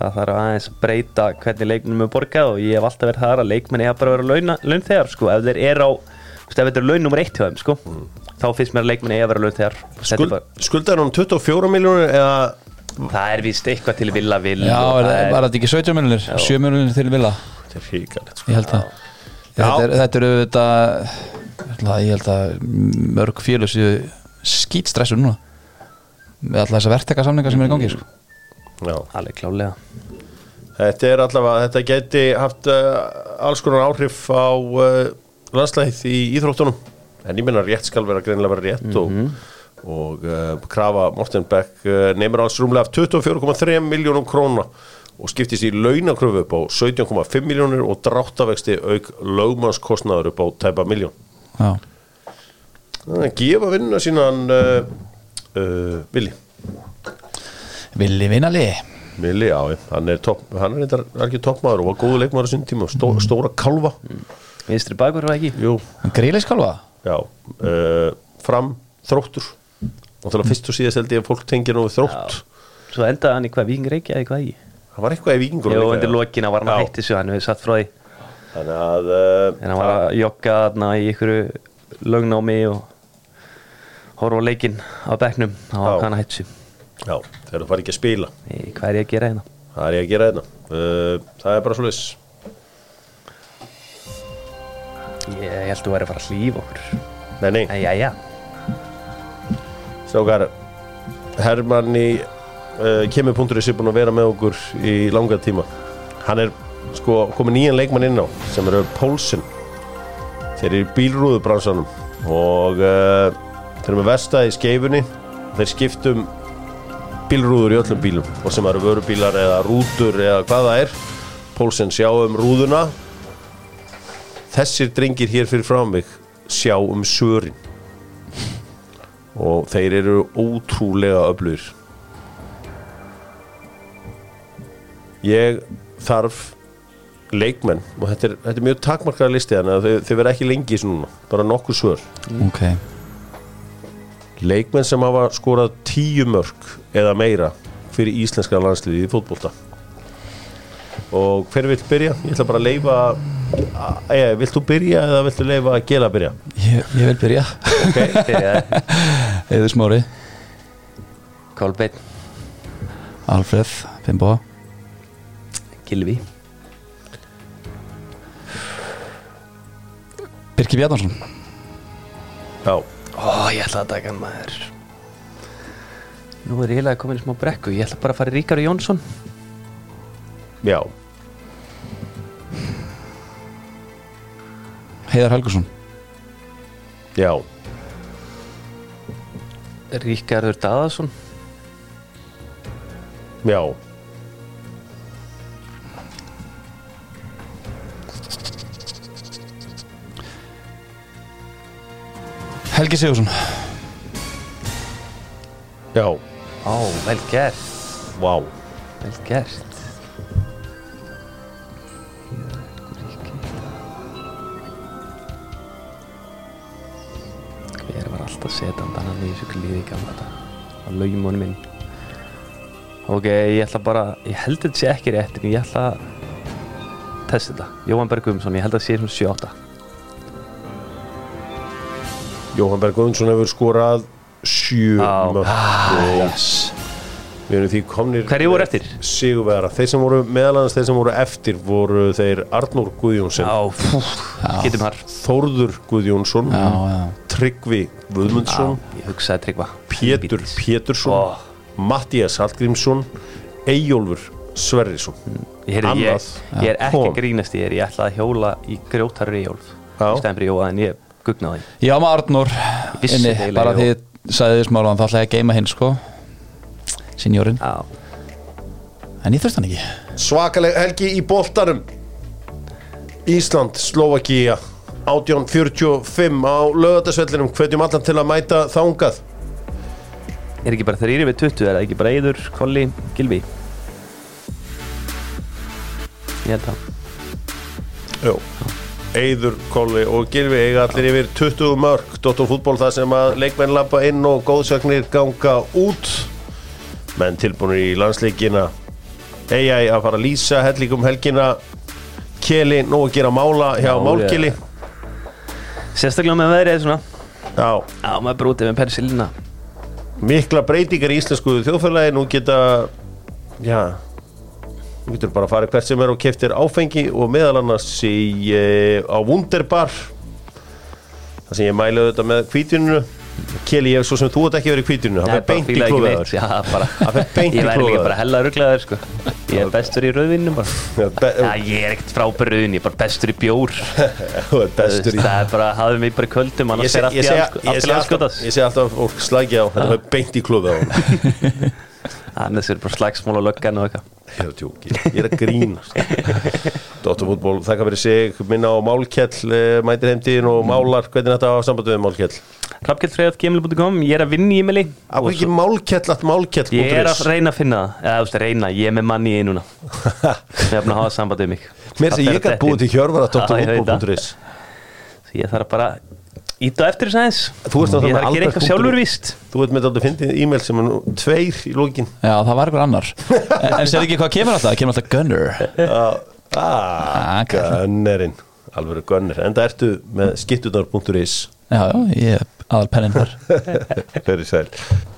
Það þarf aðeins að breyta hvernig leikmennum er borgað og ég hef alltaf verið þar að leikmenn eiga bara að vera launþegar sko. ef þeir eru á, þetta er laun nummer eitt hjá þeim sko. þá finnst mér að leikmenn eiga að vera launþegar Þetta er Skuld, bara- Skuldar hún 24 miljónir eða Það er víst eitthvað til vilja vil já var þetta ekki 17 miljonir 7 miljonir til vilja, Þetta er híkalegt sko. ég held það þetta er, þetta er auðvitað ég held að mörg félög séu skýtstressu núna með alltaf þessa verkteka samninga sem er í gangi sko. Já. alveg klálega Þetta er allavega, þetta geti haft uh, alls konar áhrif á uh, landslæðið í íþróttunum. En ég minna rétt skal vera greinilega vera rétt og, og uh, krafa Morten Beck uh, neymur alls rúmlega af 24,3 miljónum króna og skiptist í launakröfu upp á 17,5 miljónir og dráttavexti auk lögmannskostnaður upp á tæpa miljón já, er að gefa vinnuna sínan uh, uh, Vili villi vinali. Vili, já, hann er, topp, hann er algjör toppmaður og var góðu leikmaður á sinni tíma stó, stóra kalva Vinstri bakur var ekki? Jú, gríliskalva já uh, fram, þróttur. Að fyrst og síðast held ég að fólk tengir nú við þrótt. Svo endaði hann í hvað, Víking Reykja eða hvað ekki? Það var eitthvað í vikingur Jó, undir lokina var hann að Já. hætti þessu, hann hefur satt frá því. Þannig að uh, En hann var að jogga þarna í ykkur lögnámi og horfa á leikinn á bekknum, þá Já. var hann að hætti þessu. Já, þegar þú fari ekki að spila. Nei, Hvað er ég að gera hérna? það er ég að gera þetta uh, það er bara svo viss Ég held þú væri að fara að hlýfa okkur. Nei, nei, Æja, já strákar Hermann í uh, kemur.is er búin að vera með okkur í langa tíma. Hann er sko komið nýjan leikmann inn á sem eru Pólsen þeir eru í bílrúðubransanum og uh, þeir eru með verstaði í skeifunni. Þeir skiptum bílrúður í öllum bílum og sem eru vörubílar eða rútur eða hvað það er. Pólsen sjá um rúðuna þessir drengir hér fyrir frá mig sjá um sörin og þeir eru ótrúlega öflugir. Ég þarf leikmenn. Og þetta er, þetta er mjög takmarkaða listi þannig að þau, þau verða ekki lengi í núna. Bara nokkuð svör. Ok, leikmenn sem hafa skorað tíu mörg eða meira fyrir íslenska landsliði í fótbolta. Og hver vill byrja? Ég ætla bara að leifa Eða, vilt þú byrja eða viltu leifa að gela að byrja? ég, ég vil byrja. Byrjaði [LAUGHS] Eður Smári, Kolbeinn. Alfreð, Fimboa. Gilvi Birki Bjarnarsson Já, Ó, ég ætla að taka hann maður. Nú er ég eiginlega komin í smá brekku. Ég ætla bara að fara í Ríkar Jónsson. Já, Heiðar Helgursson já. Ríkarður Daðarsson Já. Helgi Sigursson Já, Ó, vel gert. Vá. Vel gert alltaf setjandi hann í þessu klíði gamla þetta að laugum honum inn. Ok, ég ætla bara ég held þetta sé ekki rétt en ég ætla að testa þetta. Jóhann Berg Guðmundsson, ég held að það sé sem 7-8 Jóhann Berg Guðmundsson hefur skorað sjö Já. mörg og Yes við erum því komnir Hverjir voru eftir? Sigurvera, þeir sem voru meðalans þeir sem voru eftir voru þeir Arnór Guðjónsson Já, fú, getum þar Þórður Guðjónsson Já, já Tryggvi Guðmundsson Ég hugsaði tryggva Pétur Pétursson Ó. Mattías Hallgrímsson Eyjólfur Sverrisson Ég, heyrði, ég, Annað. ég er ekki grínast í þér, ég ætla að hjóla í grjótarur í jólf Já. í stæðan fyrir jóa en ég gugnaði Ég var með Arnór inni, bara já. því ég sagði þið smála þá ætla ég að geima hinn sko Sinjórin, Já, en ég þurft hann ekki. Svakaleg helgi í boltanum. Ísland, Slovakia 1845 á lögatarsvellinum hvetjum allan til að mæta þangað. Er ekki bara þrýri við 20 er það ekki bara Eiður, Kolli, Gilvi Ég held það. Jó Eyður, Kolli og Gilvi eiga allir yfir 20 mörg Dóttor fútból það sem að leikmenn lappa inn og góðsögnir ganga út menn tilbúinir í landsleikina. Eyjæ að fara að lýsa hellíkum helgina. Keli nú að gera mála hjá Já, Málkili Sérstaklega með veðrið svona. Já, Já, maður brútið með persilina mikla breytingar í íslensku þjóðfélagi. Nú geta já nú getur bara að fara hvert sem er og keftir áfengi og meðal annars í, e, á Wunderbar. Það sem ég mæla þetta með kvítinu Keli ég svo sem þú ert ekki verið í kvítinu það er beint í bara Það fer beint í Ég væri líka bara hella rugglaður sko. Ég er bestur í Já, ég er ekkert frábær rauðin, ég er bara bestur í bjór. [LAUGHS] Bestur í Það er bara, hafðu mig bara kvöldum Ég sé- er alltaf fólk slækja á þetta er beint í klóða [LAUGHS] Annars er bara slagsmál og löggan og eitthvað Ég er að tjóki, ég er að grína Dóttarfútból, þakka fyrir sig. Minna á Málkjell, eh, mætir heimtíðin og málar, hvernig þetta á sambandi við Málkjell Hrafnkjellfreðat.gmail.com Ég er að vinna í e-maili hverju ekki Málkjell að Málkjell Ég er að reyna að finna það. Eða, þú veist, reyna, ég er með manni í núna. [LAUGHS] Ég er að hafa samband við mig. Mér Það ég að búið til hjörvar að [LAUGHS] það. dóttarfútból.is Ég þarf bara Íta eftir þess aðeins. Þú með að gera Albert eitthvað punktur- sjálfur víst. Þú ert með þetta fyndið e-mail sem er nú tveir í lókin Já, það var einhver annar. [LAUGHS] En, en sér ekki hvað kemur alltaf? Það kemur alltaf Gunner. Ah, Ah, Gunnerinn. Alveg Gunner, enda ertu með skiptunar.is Já, já, ég er aðal pennin þar. [LAUGHS] Fyrir sæl